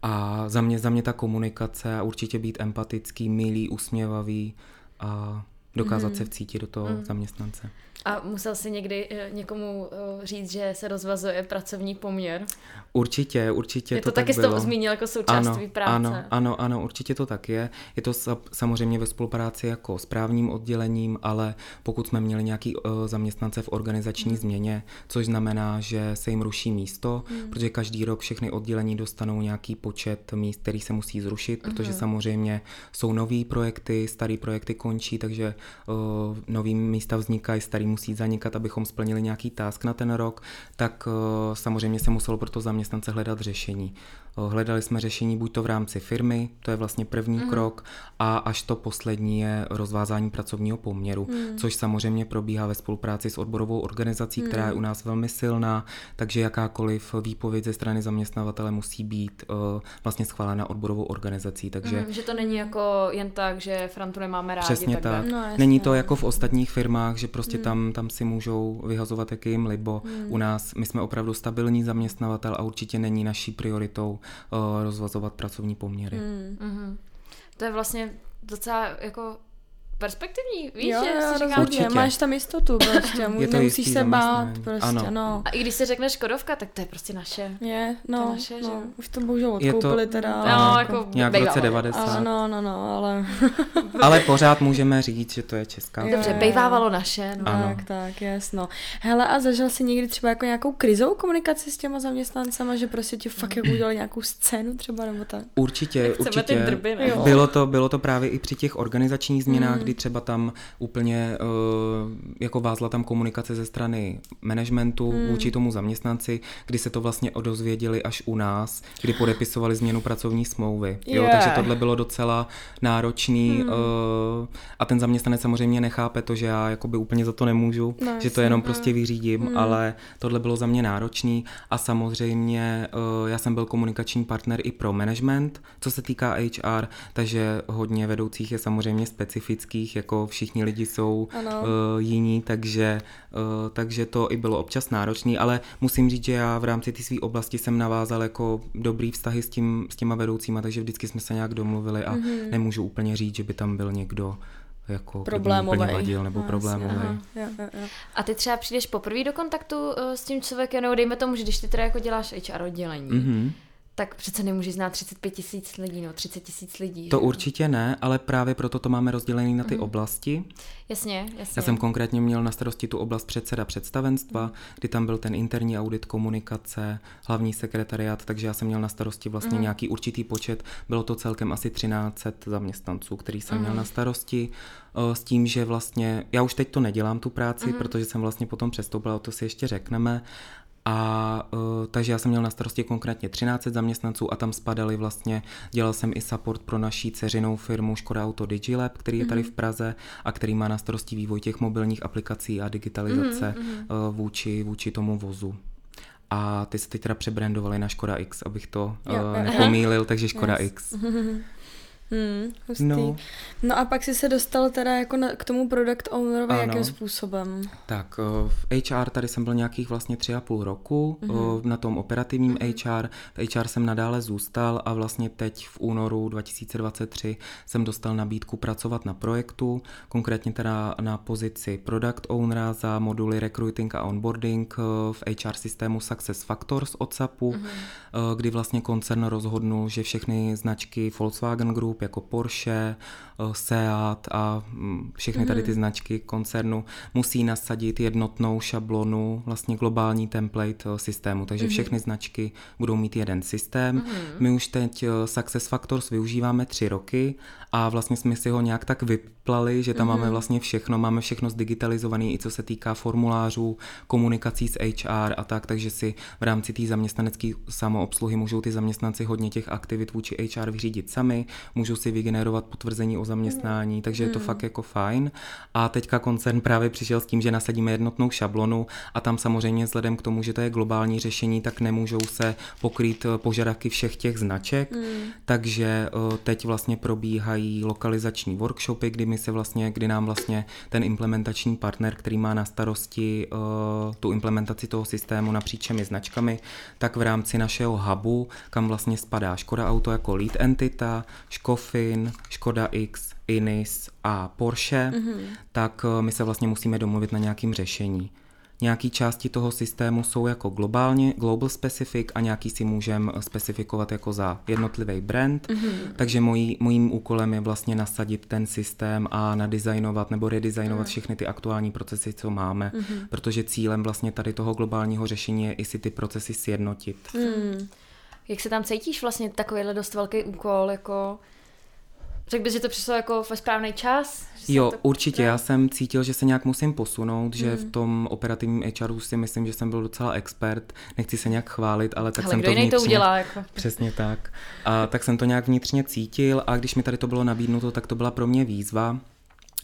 A za mě, za mě ta komunikace určitě být empatický, milý, usměvavý a dokázat mm. se vcítit do toho mm. zaměstnance. A musel si někdy eh, někomu eh, říct, že se rozvazuje pracovní poměr? Určitě, určitě je to, to taky tak bylo. zmínil jako součást ano, práce. Ano, ano, ano, určitě to tak je. Je to samozřejmě ve spolupráci jako s právním oddělením, ale pokud jsme měli nějaký uh, zaměstnance v organizační hmm. změně, což znamená, že se jim ruší místo, hmm. protože každý rok všechny oddělení dostanou nějaký počet míst, který se musí zrušit, hmm. protože samozřejmě jsou nový projekty, starý projekty končí, takže uh, nový místa vznikají, starý musí zanikat, abychom splnili nějaký task na ten rok, tak uh, samozřejmě se muselo pro to zaměstnance hledat řešení. Hledali jsme řešení buď to v rámci firmy, to je vlastně první mm. krok, a až to poslední je rozvázání pracovního poměru, mm. což samozřejmě probíhá ve spolupráci s odborovou organizací, mm. která je u nás velmi silná, takže jakákoliv výpověď ze strany zaměstnavatele musí být uh, vlastně schválena odborovou organizací. Takže mm, že to není jako jen tak, že Frantu nemáme rádi. Přesně tak. tak. No, není to jako v ostatních firmách, že prostě mm. tam, tam si můžou vyhazovat, jak jim libo. Mm. U nás my jsme opravdu stabilní zaměstnavatel a určitě není naší prioritou rozvazovat pracovní poměry. Mm. Mm-hmm. To je vlastně docela jako perspektivní, víš, jo, že jo, si říkám, Určitě. máš tam jistotu prostě, je to nemusíš se bát, prostě, ano. no. A i když se řekne Škodovka, tak to je prostě naše. Je, no, to naše, no. Že? už to bohužel odkoupili to, teda. No, jako, jako nějak v roce 90. Ano, no, no, ale... ale pořád můžeme říct, že to je česká. Je, Dobře, bejvávalo naše. No. Ano. Tak, tak, jasno. Hele, a zažil jsi někdy třeba jako nějakou krizovou komunikaci s těma zaměstnancema, že prostě ti fakt jako udělali nějakou scénu třeba nebo tak? Určitě, určitě. Bylo, to, bylo to právě i při těch organizačních změnách, mm. Kdy třeba tam úplně uh, jako vázla tam komunikace ze strany managementu hmm. vůči tomu zaměstnanci, kdy se to vlastně odozvěděli až u nás, kdy podepisovali změnu pracovní smlouvy. Jo, yeah. takže tohle bylo docela náročný hmm. uh, a ten zaměstnanec samozřejmě nechápe to, že já jakoby úplně za to nemůžu, no, že to jenom no. prostě vyřídím, hmm. ale tohle bylo za mě náročný a samozřejmě uh, já jsem byl komunikační partner i pro management, co se týká HR, takže hodně vedoucích je samozřejmě specifických, jako všichni lidi jsou uh, jiní, takže, uh, takže to i bylo občas náročný, ale musím říct, že já v rámci té své oblasti jsem navázal jako dobrý vztahy s, tím, s těma vedoucíma, takže vždycky jsme se nějak domluvili a mm-hmm. nemůžu úplně říct, že by tam byl někdo jako problémový vadil nebo no, problémový. A ty třeba přijdeš poprvé do kontaktu uh, s tím člověkem, nebo dejme tomu, že když ty teda jako děláš HR oddělení, mm-hmm tak přece nemůžeš znát 35 tisíc lidí, no 30 tisíc lidí. To že? určitě ne, ale právě proto to máme rozdělený na ty mm. oblasti. Jasně, jasně. Já jsem konkrétně měl na starosti tu oblast předseda představenstva, mm. kdy tam byl ten interní audit komunikace, hlavní sekretariát, takže já jsem měl na starosti vlastně mm. nějaký určitý počet, bylo to celkem asi 13 zaměstnanců, který jsem mm. měl na starosti, eh, s tím, že vlastně, já už teď to nedělám tu práci, mm. protože jsem vlastně potom přestoupila, o to si ještě řekneme, a uh, takže já jsem měl na starosti konkrétně 13 zaměstnanců a tam spadali vlastně, dělal jsem i support pro naší ceřinou firmu Škoda Auto Digilab, který je tady v mhm. Praze a který má na starosti vývoj těch mobilních aplikací a digitalizace mm-hmm. uh, vůči, vůči tomu vozu. A ty se teď teda přebrandovali na Škoda X, abych to uh, nepomílil, takže Škoda yes. X. Hmm, hustý. No. no a pak si se dostal teda jako na, k tomu product ownerovi, ano. jakým způsobem? Tak eh, v HR tady jsem byl nějakých vlastně tři a půl roku, mm-hmm. na tom operativním mm-hmm. HR. V HR jsem nadále zůstal a vlastně teď v únoru 2023 jsem dostal nabídku pracovat na projektu, konkrétně teda na pozici product ownera za moduly recruiting a onboarding eh, v HR systému Success Factors od SAPu, mm-hmm. kdy vlastně koncern rozhodnul, že všechny značky Volkswagen Group jako Porsche, eh, Seat a mm, všechny tady ty mhm. značky koncernu musí nasadit jednotnou šablonu, vlastně globální template eh, systému, takže mhm. všechny značky budou mít jeden systém. Mhm. My už teď eh, Success Factors využíváme tři roky a vlastně jsme si ho nějak tak vyplali, že tam máme vlastně všechno, máme všechno zdigitalizované, i co se týká formulářů, komunikací s HR a tak, takže si v rámci té zaměstnanecké samoobsluhy můžou ty zaměstnanci hodně těch aktivit vůči HR vyřídit sami, můžou můžu si vygenerovat potvrzení o zaměstnání, mm. takže je to mm. fakt jako fajn. A teďka koncern právě přišel s tím, že nasadíme jednotnou šablonu a tam samozřejmě vzhledem k tomu, že to je globální řešení, tak nemůžou se pokrýt eh, požadavky všech těch značek, mm. takže eh, teď vlastně probíhají lokalizační workshopy, kdy my se vlastně, kdy nám vlastně ten implementační partner, který má na starosti uh, tu implementaci toho systému napříč všemi značkami, tak v rámci našeho hubu, kam vlastně spadá Škoda Auto jako lead entita, Škov Dolphin, Škoda X, Inis a Porsche, mm-hmm. tak eh, my se vlastně musíme domluvit na nějakým řešení. Nějaký části toho systému jsou jako globálně, global specific a nějaký si můžeme specifikovat jako za jednotlivý brand. Mm-hmm. Takže mojí, mojím úkolem je vlastně nasadit ten systém a nadizajnovat nebo redesignovat mm. všechny ty aktuální procesy, co máme, mm-hmm. protože cílem vlastně tady toho globálního řešení je i si ty procesy sjednotit. Mm. Jak se tam cítíš vlastně takovýhle dost velký úkol, jako Řekl bys, že to přišlo jako ve správný čas? Jo, to... určitě. Já jsem cítil, že se nějak musím posunout, že hmm. v tom operativním HRu si myslím, že jsem byl docela expert. Nechci se nějak chválit, ale tak ale jsem to vnitřně... to udělá, jako. Přesně tak. A tak jsem to nějak vnitřně cítil a když mi tady to bylo nabídnuto, tak to byla pro mě výzva.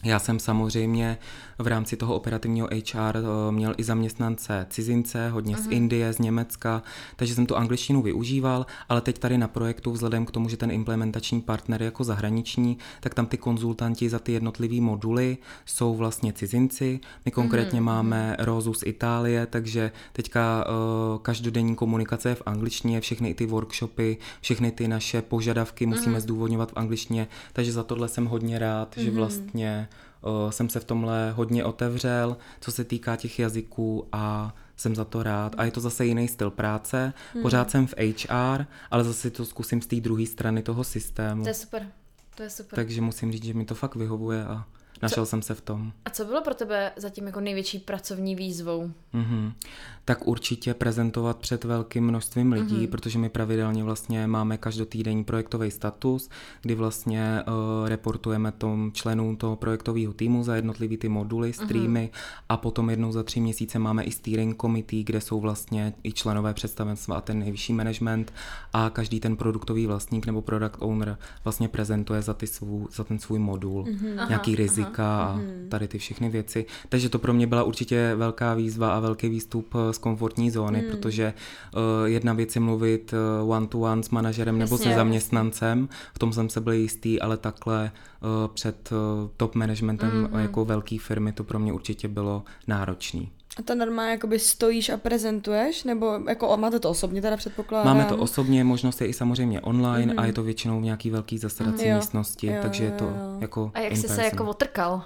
Já jsem samozřejmě v rámci toho operativního HR eh, měl i zaměstnance cizince, hodně uh-huh. z mhm. Indie, z Německa, takže jsem tu angličtinu využíval, ale teď tady na projektu, vzhledem k tomu, že ten implementační partner je jako zahraniční, tak tam ty konzultanti za ty jednotlivé moduly jsou vlastně cizinci. My konkrétně uh-huh. máme Rozu z Itálie, takže teďka uh, každodenní komunikace je v angličtině, všechny ty workshopy, všechny ty naše požadavky musíme uh-huh. zdůvodňovat v angličtině, takže za tohle jsem hodně rád, uh-huh. že vlastně jsem se v tomhle hodně otevřel, co se týká těch jazyků a jsem za to rád. A je to zase jiný styl práce. Hmm. Pořád jsem v HR, ale zase to zkusím z té druhé strany toho systému. To je super. To je super. Takže musím říct, že mi to fakt vyhovuje a Našel co, jsem se v tom. A co bylo pro tebe zatím jako největší pracovní výzvou? Mm-hmm. Tak určitě prezentovat před velkým množstvím lidí, mm-hmm. protože my pravidelně vlastně máme každotýdenní projektový status, kdy vlastně uh, reportujeme tom členům toho projektového týmu za jednotlivý ty moduly, mhm. streamy mm-hmm. a potom jednou za tři měsíce máme i steering committee, kde jsou vlastně i členové představenstva a ten nejvyšší management a každý ten produktový vlastník nebo product owner vlastně prezentuje za, ty svů, za ten svůj modul mm-hmm. nějaký rizik rizika a mm-hmm. tady ty všechny věci. Takže to pro mě byla určitě velká výzva a velký výstup eh, z komfortní zóny, mm. protože uh, jedna věc je mluvit uh, one-to-one s manažerem Jasně. nebo se zaměstnancem, v tom jsem se byl jistý, ale takhle uh, před uh, top managementem mm-hmm. jako velké firmy to pro mě určitě bylo náročný. A to normálně jakoby stojíš a prezentuješ? Nebo jako máte to osobně teda předpokládám? Máme to osobně, možnost je i samozřejmě online mm-hmm. a je to většinou v nějaký velký zasedací mm-hmm. místnosti, jo, takže jo, je to jo. jako A jak jsi se jako otrkal?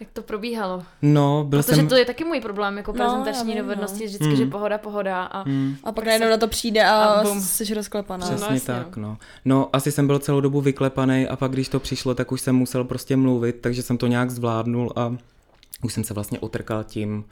Jak to probíhalo? No, byl Protože jsem... to je taky můj problém, jako No, prezentační vím, dovednosti, no. vždycky, Hmm. že pohoda, pohoda a A pak najednou na to přijde a, A bum. jsi rozklepaná. Přes- Přesně jasně, tak, no. No, asi jsem byl celou dobu vyklepaný a pak, když to přišlo, tak už jsem musel prostě mluvit, takže jsem to nějak zvládnul a už jsem se vlastně otrkal tím,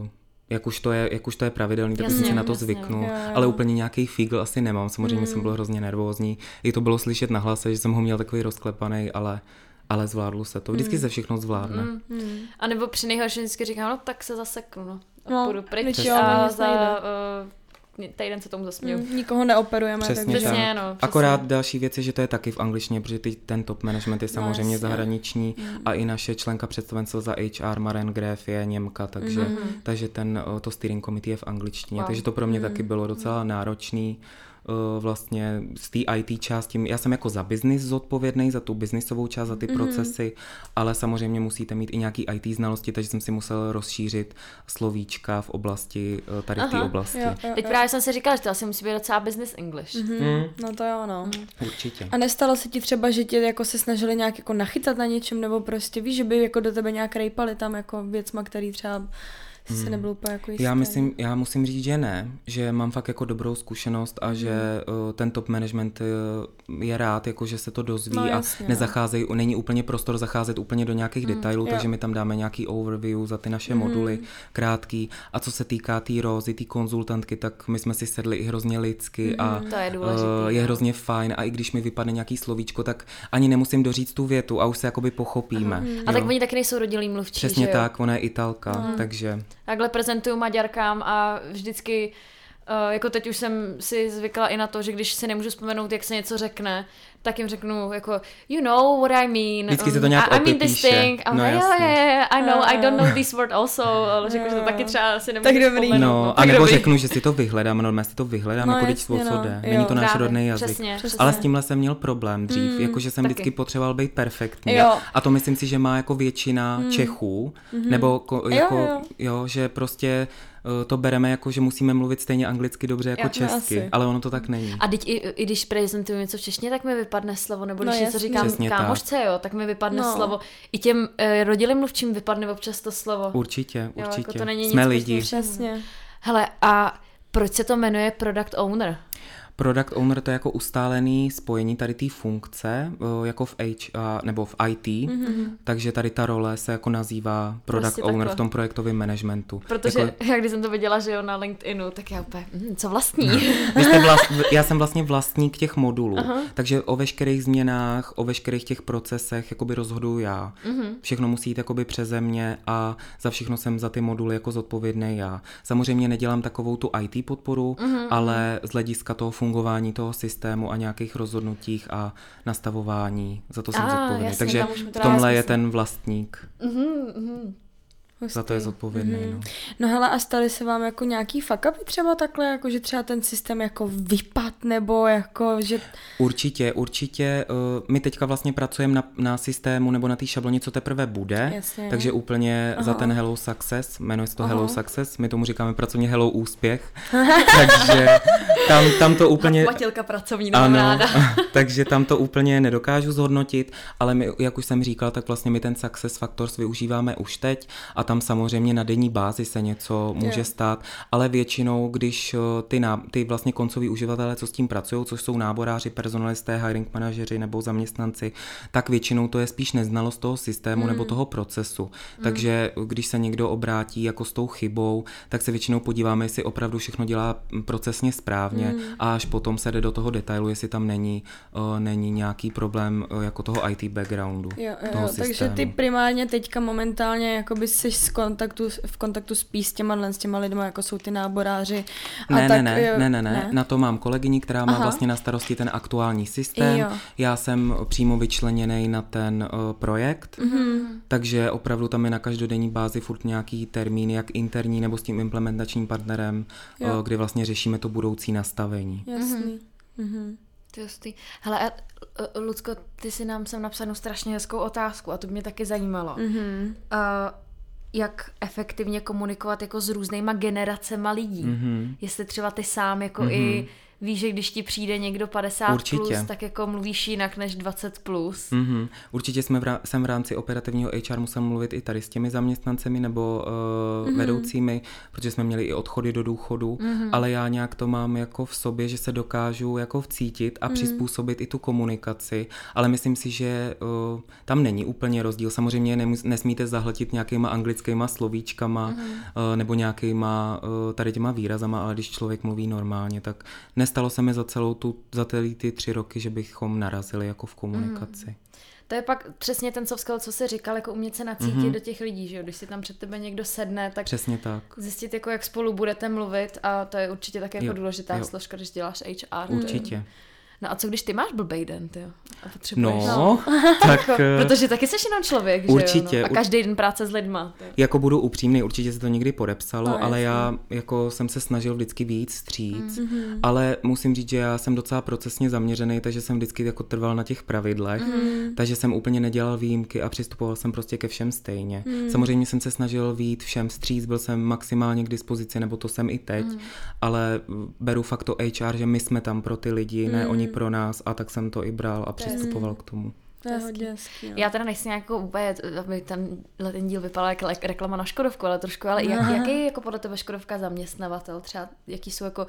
uh, jak už to je, jak už to je pravidelný, tak už jsem Jasně, si na to jasně. zvyknul, Jo, jo. ale úplně nějaký fígl asi nemám, samozřejmě jsem byl hrozně nervózní, i to bylo slyšet na hlase, že jsem ho měl takový rozklepaný, ale, ale zvládlo se to, vždycky se všechno zvládne. Mm. A nebo při nejhorším vždycky říkám, no tak se zaseknu, no. A No, půjdu pryč jo, a za uh, týden se tomu zasměju. Mm, Nikoho neoperujeme. Přesně takže... Přesně, tak. no, přesně. Akorát další věc je, že to je taky v angličtině, protože ty, ten top management je samozřejmě jasně. zahraniční a i naše členka představenstva za HR Maren Graf je Němka, takže, Mhm. takže ten, to steering committee je v angličtině, Wow. takže to pro mě Mhm. taky bylo docela náročný o, vlastně z té IT části, já jsem jako za biznis zodpovědný, za tu biznisovou část, za ty Mhm. procesy, ale samozřejmě musíte mít i nějaký IT znalosti, takže jsem si musel rozšířit slovíčka v oblasti, o, tady v té Aha, oblasti. Jo, jo, Teď jo. právě jsem si říkala, že to asi musí být docela business English. Mhm. No to jo, no. Určitě. A nestalo se ti třeba, že tě jako se snažili nějak jako nachytat na něčem, nebo prostě víš, že by jako do tebe nějak rejpali tam jako věcma, který třeba jsi si nebyl úplně jako jistý. Hmm. Já myslím, já musím říct, že ne, že mám fakt jako dobrou zkušenost a že Hmm. uh, ten top management uh, je rád, jako že se to dozví No, a jasně, no. nezacházejí, není úplně prostor zacházet úplně do nějakých detailů, jo. takže my tam dáme nějaký overview za ty naše moduly krátký a co se týká té tý Rozy, té konzultantky, tak my jsme si sedli i hrozně lidsky a To je důležitý, uh, je no. hrozně fajn a i když mi vypadne nějaký slovíčko, tak ani nemusím doříct tu větu a už se jakoby pochopíme. A tak oni taky nejsou rodilí mluvčí, Přesně že jo? tak, ona je italka, takže Takhle prezentuju Maďarkám a vždycky, uh, jako teď už jsem si zvykla i na to, že když si nemůžu vzpomenout, jak se něco řekne, tak jim řeknu jako, you know what I mean. Vždycky se to nějak I, I mean this thing. A No, no, jo, jasně. jo, jo, I know, I don't know this word also. Ale řeknu, že to taky třeba si nemůžu Tak dobrý. vzpomenout. No, a nebo dobrý. řeknu, že si to vyhledám, no, si to vyhledám, No, jako teď jasně, o co no. jde. Jo. Není to náš Právě, rodný jazyk. přesně, přesně. Ale s tímhle jsem měl problém dřív, jakože jsem taky. vždycky potřeboval být perfektní. Jo. A to myslím si, že má jako většina Čechů, nebo ko, jako, jo. jo, že prostě to bereme jako, že musíme mluvit stejně anglicky dobře jako Jo, no česky, asi. ale ono to tak není. A teď i, i když prezentuju něco v češtině, tak mi vypadne slovo, nebo No když něco jasně. říkám Přesně tak. kámošce, jo, tak mi vypadne No. slovo. I těm uh, rodilým mluvčím vypadne občas to slovo. Určitě, Jo, jako určitě. to není nic Jsme prostě lidi. Přesně. Hele, a proč se to jmenuje Product Owner? Product owner to je jako ustálený spojení tady té funkce, eh, jako v HR, nebo v IT, mm-hmm. takže tady ta role se jako nazývá product Prostě owner takhle. v tom projektovém managementu. Protože Jako, já když jsem to viděla, že jo, na LinkedInu, tak já úplně, hm, co vlastní? vy jste vlast, já jsem vlastně vlastník těch modulů, Aha. takže o veškerých změnách, o veškerých těch procesech jakoby rozhoduju já. Mm-hmm. Všechno musí jít jakoby přeze mě a za všechno jsem za ty moduly jako zodpovědný já. Samozřejmě nedělám takovou tu IT podporu, mm-hmm. ale z hlediska toho fungování toho systému a nějakých rozhodnutích a nastavování, za to jsem Ah, zodpovědný. jasně, takže v tomhle je ten vlastník, Hustý. za to je zodpovědný. Mhm. No. No hele, a staly se vám jako nějaký fuck upy třeba takhle, jako že třeba ten systém jako vypad, nebo jako, že... Určitě, určitě. Uh, my teďka vlastně pracujeme na, na systému nebo na té šabloně, co teprve bude. Jasně. Takže úplně Aha. za ten Hello Success, jmenuje se to Aha. Hello Success, my tomu říkáme pracovně Hello Úspěch. takže tam, tam to úplně... Matilka pracovní, nemám ráda. takže tam to úplně nedokážu zhodnotit, ale my, jak už jsem říkal, tak vlastně my ten Success Factors využíváme už teď a tam samozřejmě na denní bázi se něco může Jo. stát, ale většinou, když eh, ty, ná, ty vlastně koncoví uživatelé, co s tím pracují, což jsou náboráři, personalisté, hiring manažeři nebo zaměstnanci, tak většinou to je spíš neznalost toho systému mm. nebo toho procesu. Mm. Takže když se někdo obrátí jako s tou chybou, tak se většinou podíváme, jestli opravdu všechno dělá mm, procesně správně mm. a až potom se jde do toho detailu, jestli tam není, uh, není nějaký problém uh, jako toho IT backgroundu. Jo, jo, toho jo. takže ty primárně teďka momentálně jakoby jsi s kontaktu, v kontaktu spíš s těma, s těma lidma, jako jsou ty náboráři. A Ne, tak, ne, ne, jo, ne, ne, ne, na to mám kolegyni, která má Aha. vlastně na starosti ten aktuální systém. Jo. Já jsem přímo vyčleněný na ten uh, projekt, Mhm. mm-hmm. takže opravdu tam je na každodenní bázi furt nějaký termín, jak interní nebo s tím implementačním partnerem, Jo. uh, kdy vlastně řešíme to budoucí nastavení. Jasný. To je hustý. Hele, Lucko, ty si nám sem napsanou strašně hezkou otázku a to by mě taky zajímalo. Mm-hmm. Uh, jak efektivně komunikovat jako s různýma generacema lidí. Mm-hmm. Jestli třeba ty sám jako mm-hmm. i víš, že když ti přijde někdo 50 Určitě. plus, tak jako mluvíš jinak než 20 plus. Mm-hmm. Určitě jsme v rá- jsem v rámci operativního HR musel mluvit i tady s těmi zaměstnancemi nebo uh, mm-hmm. vedoucími, protože jsme měli i odchody do důchodu, mm-hmm. ale já nějak to mám jako v sobě, že se dokážu jako vcítit a mm-hmm. přizpůsobit i tu komunikaci, ale myslím si, že uh, tam není úplně rozdíl. Samozřejmě nemus- nesmíte zahltit nějakýma anglickýma slovíčkama mm-hmm. uh, nebo nějakýma uh, tady těma výrazama, ale když člověk mluví normálně, tak nestalo se mi za celou tu, za ty, ty tři roky, že bychom narazili jako v komunikaci. Mm. To je pak přesně ten soft skill, co jsi říkal, jako umět se nacítit mm-hmm. do těch lidí, že jo? Když si tam před tebe někdo sedne, tak Přesně tak. zjistit, jako jak spolu budete mluvit a to je určitě také jako Jo, důležitá jo. složka, když děláš HR. Určitě. No a co když ty máš blbej den, ty jo? A potřebuješ... No, tak eh, Protože taky jsi jenom člověk, Určitě, že jo? No. A každý den práce s lidma. Ty. jako budu upřímný, určitě se to někdy podepsalo, No, ale jasně. já jako jsem se snažil vždycky víc stříc, Mhm. mm-hmm. ale musím říct, že já jsem docela procesně zaměřený, takže jsem vždycky jako trval na těch pravidlech, Mhm. mm-hmm. takže jsem úplně nedělal výjimky a přistupoval jsem prostě ke všem stejně. Mhm. Mm. Samozřejmě jsem se snažil výjít všem stříc, byl jsem maximálně k dispozici, nebo to jsem i teď, Mhm. mm. ale beru fakt to HR, že my jsme tam pro ty lidi, Mhm. mm. ne oni pro nás a tak jsem to i bral a přistupoval k tomu. To je Hezký. hodně hezký. Já teda nechci nějak jako úplně, aby ten, ten díl vypadal jako reklama na Škodovku, ale trošku, ale jak, jaký je jako podle tebe Škodovka zaměstnavatel? Třeba jaký jsou jako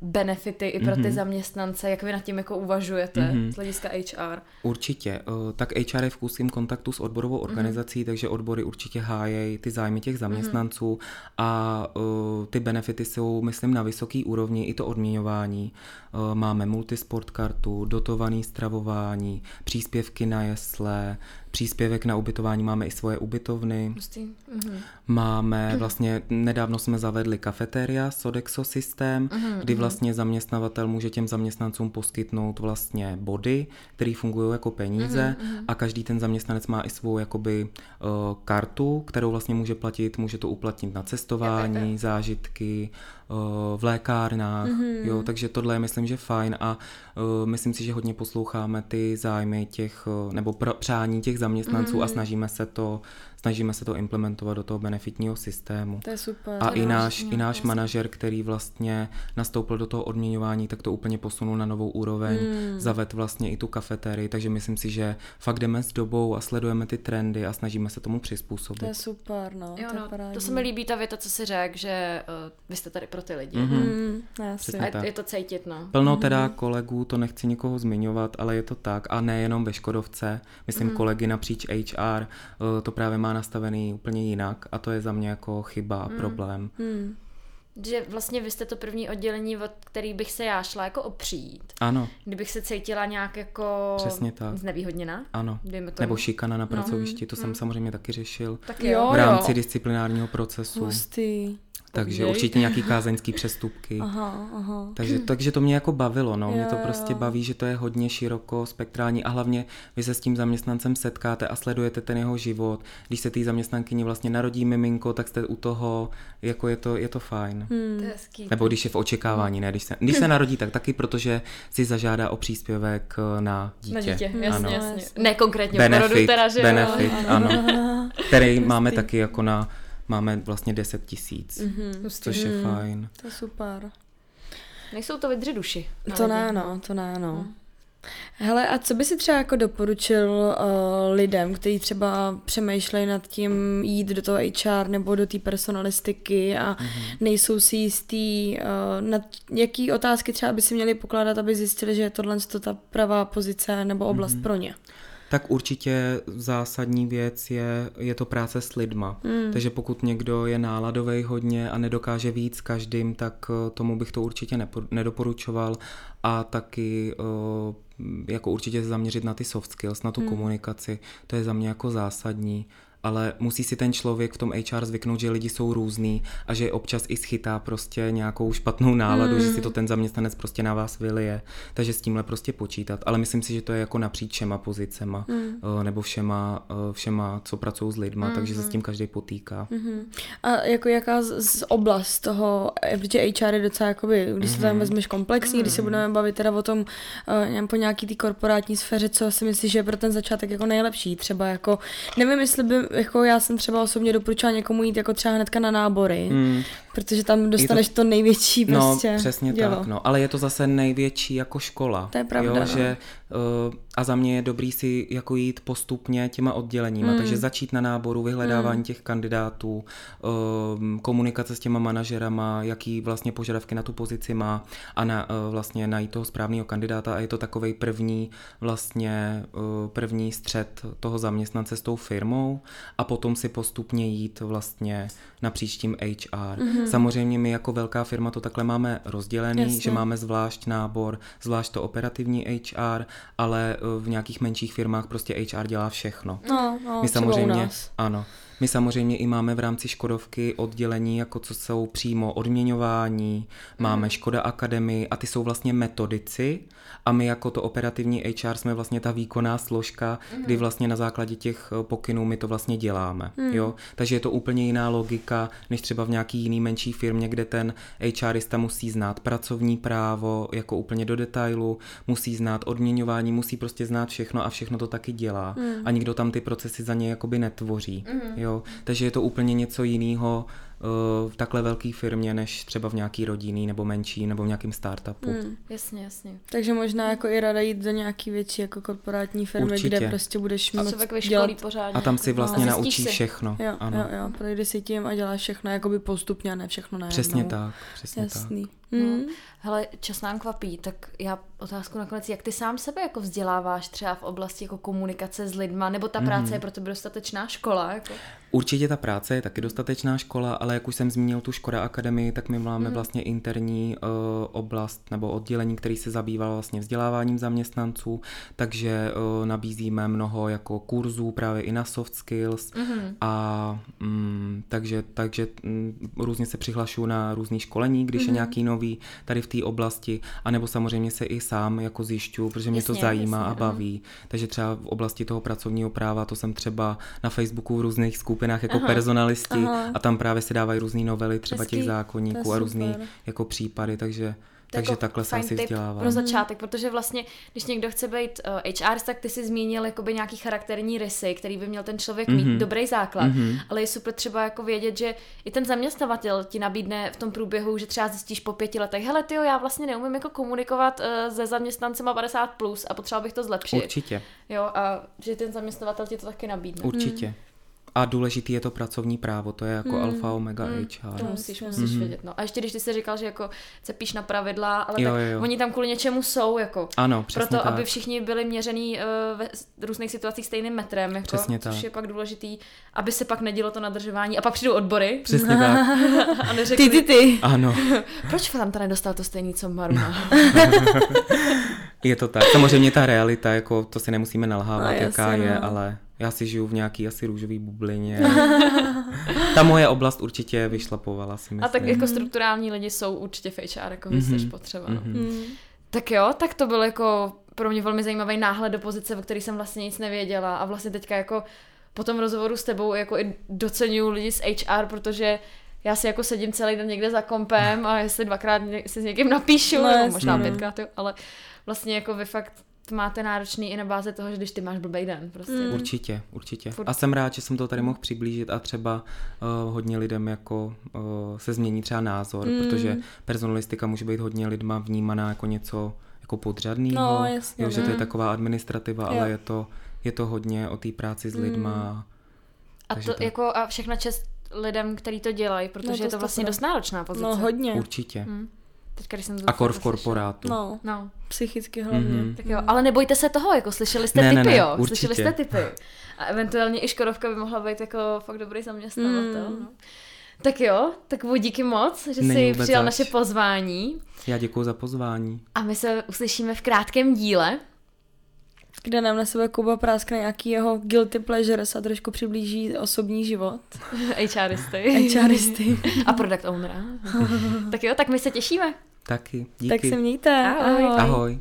benefity i pro ty mm-hmm. zaměstnance, jak vy nad tím jako uvažujete mm-hmm. z hlediska HR? Určitě. Eh, Tak HR je v úzkém kontaktu s odborovou organizací, mm-hmm. takže odbory určitě hájejí ty zájmy těch zaměstnanců mm-hmm. a uh, ty benefity jsou, myslím, na vysoký úrovni, i to odměňování. Uh, máme multisport kartu, dotovaný stravování, příspěvky na jesle, příspěvek na ubytování, máme i svoje ubytovny. Mm-hmm. Máme vlastně, nedávno jsme zavedli kafeteria Sodexo systém, kdy vlastně zaměstnavatel může těm zaměstnancům poskytnout vlastně body, které fungují jako peníze a každý ten zaměstnanec má i svou jakoby uh, kartu, kterou vlastně může platit, může to uplatnit na cestování, zážitky, uh, v lékárnách, jo, takže tohle je myslím, že fajn a uh, myslím si, že hodně posloucháme ty zájmy těch, nebo pr- přání těch zaměstnanců a snažíme se to snažíme se to implementovat do toho benefitního systému. To je super. A To i náš, vlastně i náš krásný. manažer, který vlastně nastoupil do toho odměňování, tak to úplně posunul na novou úroveň, mm. zaved vlastně i tu kafetérii, takže myslím si, že fakt jdeme s dobou a sledujeme ty trendy a snažíme se tomu přizpůsobit. To je super, no. Jo, to, je no, parádní. to se mi líbí ta věta, co si řekl, že uh, vy jste tady pro ty lidi. Mhm. Mm, A je, tak. je to cítit, no. Plno teda kolegů, to nechci nikoho zmiňovat, ale je to tak. A nejenom ve Škodovce, myslím kolegy napříč HR, eh, to právě má nastavený úplně jinak a to je za mě jako chyba a problém. Mm. Že vlastně vy jste to první oddělení, od který bych se já šla jako opřít. Ano, Kdybych se cítila nějak jako Přesně tak. znevýhodněna. ano. Dejme tomu. Nebo šikana na pracovišti, to jsem samozřejmě taky řešil Tak Jo, jo. v rámci jo. disciplinárního procesu. Hustý. Takže Jej. určitě nějaký kázeňský přestupky. Aha, aha. Takže, takže to mě jako bavilo, no. Mě to Jo, prostě jo. baví, že to je hodně široko spektrální a hlavně vy se s tím zaměstnancem setkáte a sledujete ten jeho život. Když se té zaměstnankyni vlastně narodí miminko, tak jste u toho, jako je to, je to fajn. To je hezký. Nebo když je v očekávání, ne? Když se, když se narodí, tak taky, protože si zažádá o příspěvek eh, na dítě. Na dítě, jasně, ano. jasně. Ne konkrétně v porodu Benefit, teda, že jo. benefit, ano. Který máme taky jako na, máme vlastně 10 tisíc, Hustý. což je fajn. To je super. Nejsou to vydři duši. To ne, no, to ne, no. Hele, a co by si třeba jako doporučil uh, lidem, kteří třeba přemýšlejí nad tím jít do toho HR nebo do té personalistiky a mm-hmm. nejsou si jistý, uh, nad jaký otázky třeba by si měli pokládat, aby zjistili, že je tohle to ta pravá pozice nebo oblast mm-hmm. pro ně. Tak určitě zásadní věc je, je to práce s lidma. Mm. Takže pokud někdo je náladový hodně a nedokáže víc s každým, tak eh, tomu bych to určitě nepo, nedoporučoval. A taky eh, jako určitě se zaměřit na ty soft skills, na tu mm. komunikaci. To je za mě jako zásadní. Ale musí si ten člověk v tom HR zvyknout, že lidi jsou různý a že občas i schytá prostě nějakou špatnou náladu, mm. že si to ten zaměstnanec prostě na vás vylije. Takže s tímhle prostě počítat. Ale myslím si, že to je jako napříč všema pozicema mm. nebo všema, eh, všema, co pracují s lidma, mm. takže se s tím každý potýká. Mm-hmm. A jako jaká z, z oblast toho, eh, protože HR je docela jakoby, když se tam vezmeš komplexní, když se budeme bavit teda o tom uh, po nějaký té korporátní sféře, co si myslíš, že je pro ten začátek jako nejlepší, třeba jako, nevím, jestli by, jako já jsem třeba osobně doporučila někomu jít jako třeba hnedka na nábory, Mm, protože tam dostaneš to, to největší no, prostě přesně dělo. tak, no. Ale je to zase největší jako škola. To je pravda, jo, no. že, uh, a za mě je dobrý si jako jít postupně těma odděleníma, Mm. takže začít na náboru, vyhledávání těch kandidátů, um, komunikace s těma manažerama, jaký vlastně požadavky na tu pozici má a na, uh, vlastně najít toho správného kandidáta a je to takovej první vlastně uh, první střed toho zaměstnance s tou firmou a potom si postupně jít vlastně na příštím HR. Mm-hmm. Samozřejmě my jako velká firma to takhle máme rozdělený, Jasně. že máme zvlášť nábor, zvlášť to operativní HR, ale uh, v nějakých menších firmách prostě HR dělá všechno. No, no, My samozřejmě, ano. My samozřejmě i máme v rámci Škodovky oddělení, jako co jsou přímo odměňování, máme Škoda Akademii a ty jsou vlastně metodici a my jako to operativní HR jsme vlastně ta výkonná složka, kdy vlastně na základě těch eh, pokynů my to vlastně děláme, jo. Takže je to úplně jiná logika, než třeba v nějaký jiný menší firmě, kde ten HRista musí znát pracovní právo jako úplně do detailu, musí znát odměňování, musí prostě znát všechno a všechno to taky dělá. A nikdo tam ty procesy za ně jakoby netvoří. Jo? Takže je to úplně něco jiného v takhle velké firmě, než třeba v nějaký rodinný nebo menší nebo v nějakém startupu. Hmm. Jasně, jasně. Takže možná jako i rada jít do nějaký větší jako korporátní firmy, Určitě. kde prostě budeš A vyškolí dělat pořádně. A tam si vlastně No. naučí Zjistíš si. všechno. Jo, ano. jo, jo, projde si tím a děláš všechno jakoby postupně a ne všechno najednou. Přesně tak, přesně tak. Jasný. No. Hmm. Hele, čas nám kvapí, tak já otázku nakonec, jak ty sám sebe jako vzděláváš třeba v oblasti jako komunikace s lidma, nebo ta práce Mhm. je pro tebe dostatečná škola? Jako? Určitě ta práce je taky dostatečná škola, ale jak už jsem zmínil tu Škoda Akademii, tak my máme vlastně interní uh, oblast nebo oddělení, který se zabývá vlastně vzděláváním zaměstnanců, takže uh, nabízíme mnoho jako kurzů právě i na soft skills a mm, takže, takže mm, různě se přihlašuju na různé školení, když je nějaký nový tady v té oblasti, anebo samozřejmě se i sám jako zjišťuju, protože mě to Jasně, zajímá jasně, a baví. Takže třeba v oblasti toho pracovního práva, to jsem třeba na Facebooku v různých skupinách jako personalisti aha. a tam právě se dávají různé novely třeba Hezký, těch to zákonníků a různé jako případy, takže, To takže jako takhle se asi tip vzdělávám. pro začátek, protože vlastně, když někdo chce být uh, HR, tak ty si zmínil jakoby nějaký charakterní rysy, který by měl ten člověk mít, Mhm. dobrý základ, Mhm. ale je super třeba jako vědět, že i ten zaměstnavatel ti nabídne v tom průběhu, že třeba zjistíš po pěti letech, hele ty já vlastně neumím jako komunikovat uh, se zaměstnancema 50+, plus a potřeboval bych to zlepšit. Určitě, Jo, a že ten zaměstnavatel ti to taky nabídne. určitě. A důležitý je to pracovní právo, to je jako Hmm. alfa omega HR. To musíš, Jasně. musíš Mhm. vědět. No. A ještě když ty jsi říkal, že jako cepíš na pravidla, ale Jo, tak jo, oni tam kvůli něčemu jsou, jako. Ano, přesně Proto, tak. aby všichni byli měřený uh, ve různých situacích stejným metrem, jako, Přesně což tak. je pak důležitý, aby se pak nedělo to nadržování. A pak přijdou odbory Přesně tak. a neřekli, Ty, ty, ty. Ano, proč Fanta nedostal to stejný, co Maruna? je to tak. Samozřejmě ta realita, jako to si nemusíme nalhávat, No, jasně, jaká je, no. ale já si žiju v nějaký asi růžový bublině. Ta moje oblast určitě vyšlapovala, si myslím. a tak jako strukturální lidi jsou určitě v HR, jako Mhm, mm-hmm. potřeba. No. mhm. Hmm. Tak jo, tak to byl jako pro mě velmi zajímavý náhled do pozice, o který jsem vlastně nic nevěděla a vlastně teďka jako po tom rozhovoru s tebou jako i docenuju lidi z HR, protože já si jako sedím celý den někde za kompem a jestli dvakrát si s někým napíšu, No, jasně, možná no. pětkrát, jo, ale vlastně jako vy fakt máte náročný i na báze toho, že když ty máš blbej den, prostě. Mm. Určitě, určitě. Furt- A jsem rád, že jsem to tady mohl přiblížit a třeba uh, hodně lidem jako uh, se změní třeba názor, Mm. protože personalistika může být hodně lidma vnímaná jako něco jako podřadného, No, jasně, jo, že to je taková administrativa, Jo. ale je to, je to hodně o té práci s lidma. A takže to tak. jako a všechna čest lidem, kteří to dělají, protože No, to je to vlastně dost náročná pozice. No hodně. Určitě. Hm. Teďka, když jsem to A kor v korporátu. No, No, psychicky hlavně. Mhm. Tak jo, ale nebojte se toho, jako slyšeli jste Ne, ne, typy, ne, jo, určitě. slyšeli jste typy. A eventuálně i Škodovka by mohla být jako fakt dobrý zaměstnavatel. Mm. No. Tak jo, tak díky moc, že Není jsi přijal zač. naše pozvání Já děkuji za pozvání. a my se uslyšíme v krátkém díle. Kde nám na sebe Kuba práskne nějaký jeho guilty pleasures a trošku přiblíží osobní život. HRisty. HRisty. a product ownera. tak jo, tak my se těšíme. Taky, díky. tak se mějte. Ahoj. Ahoj. Ahoj.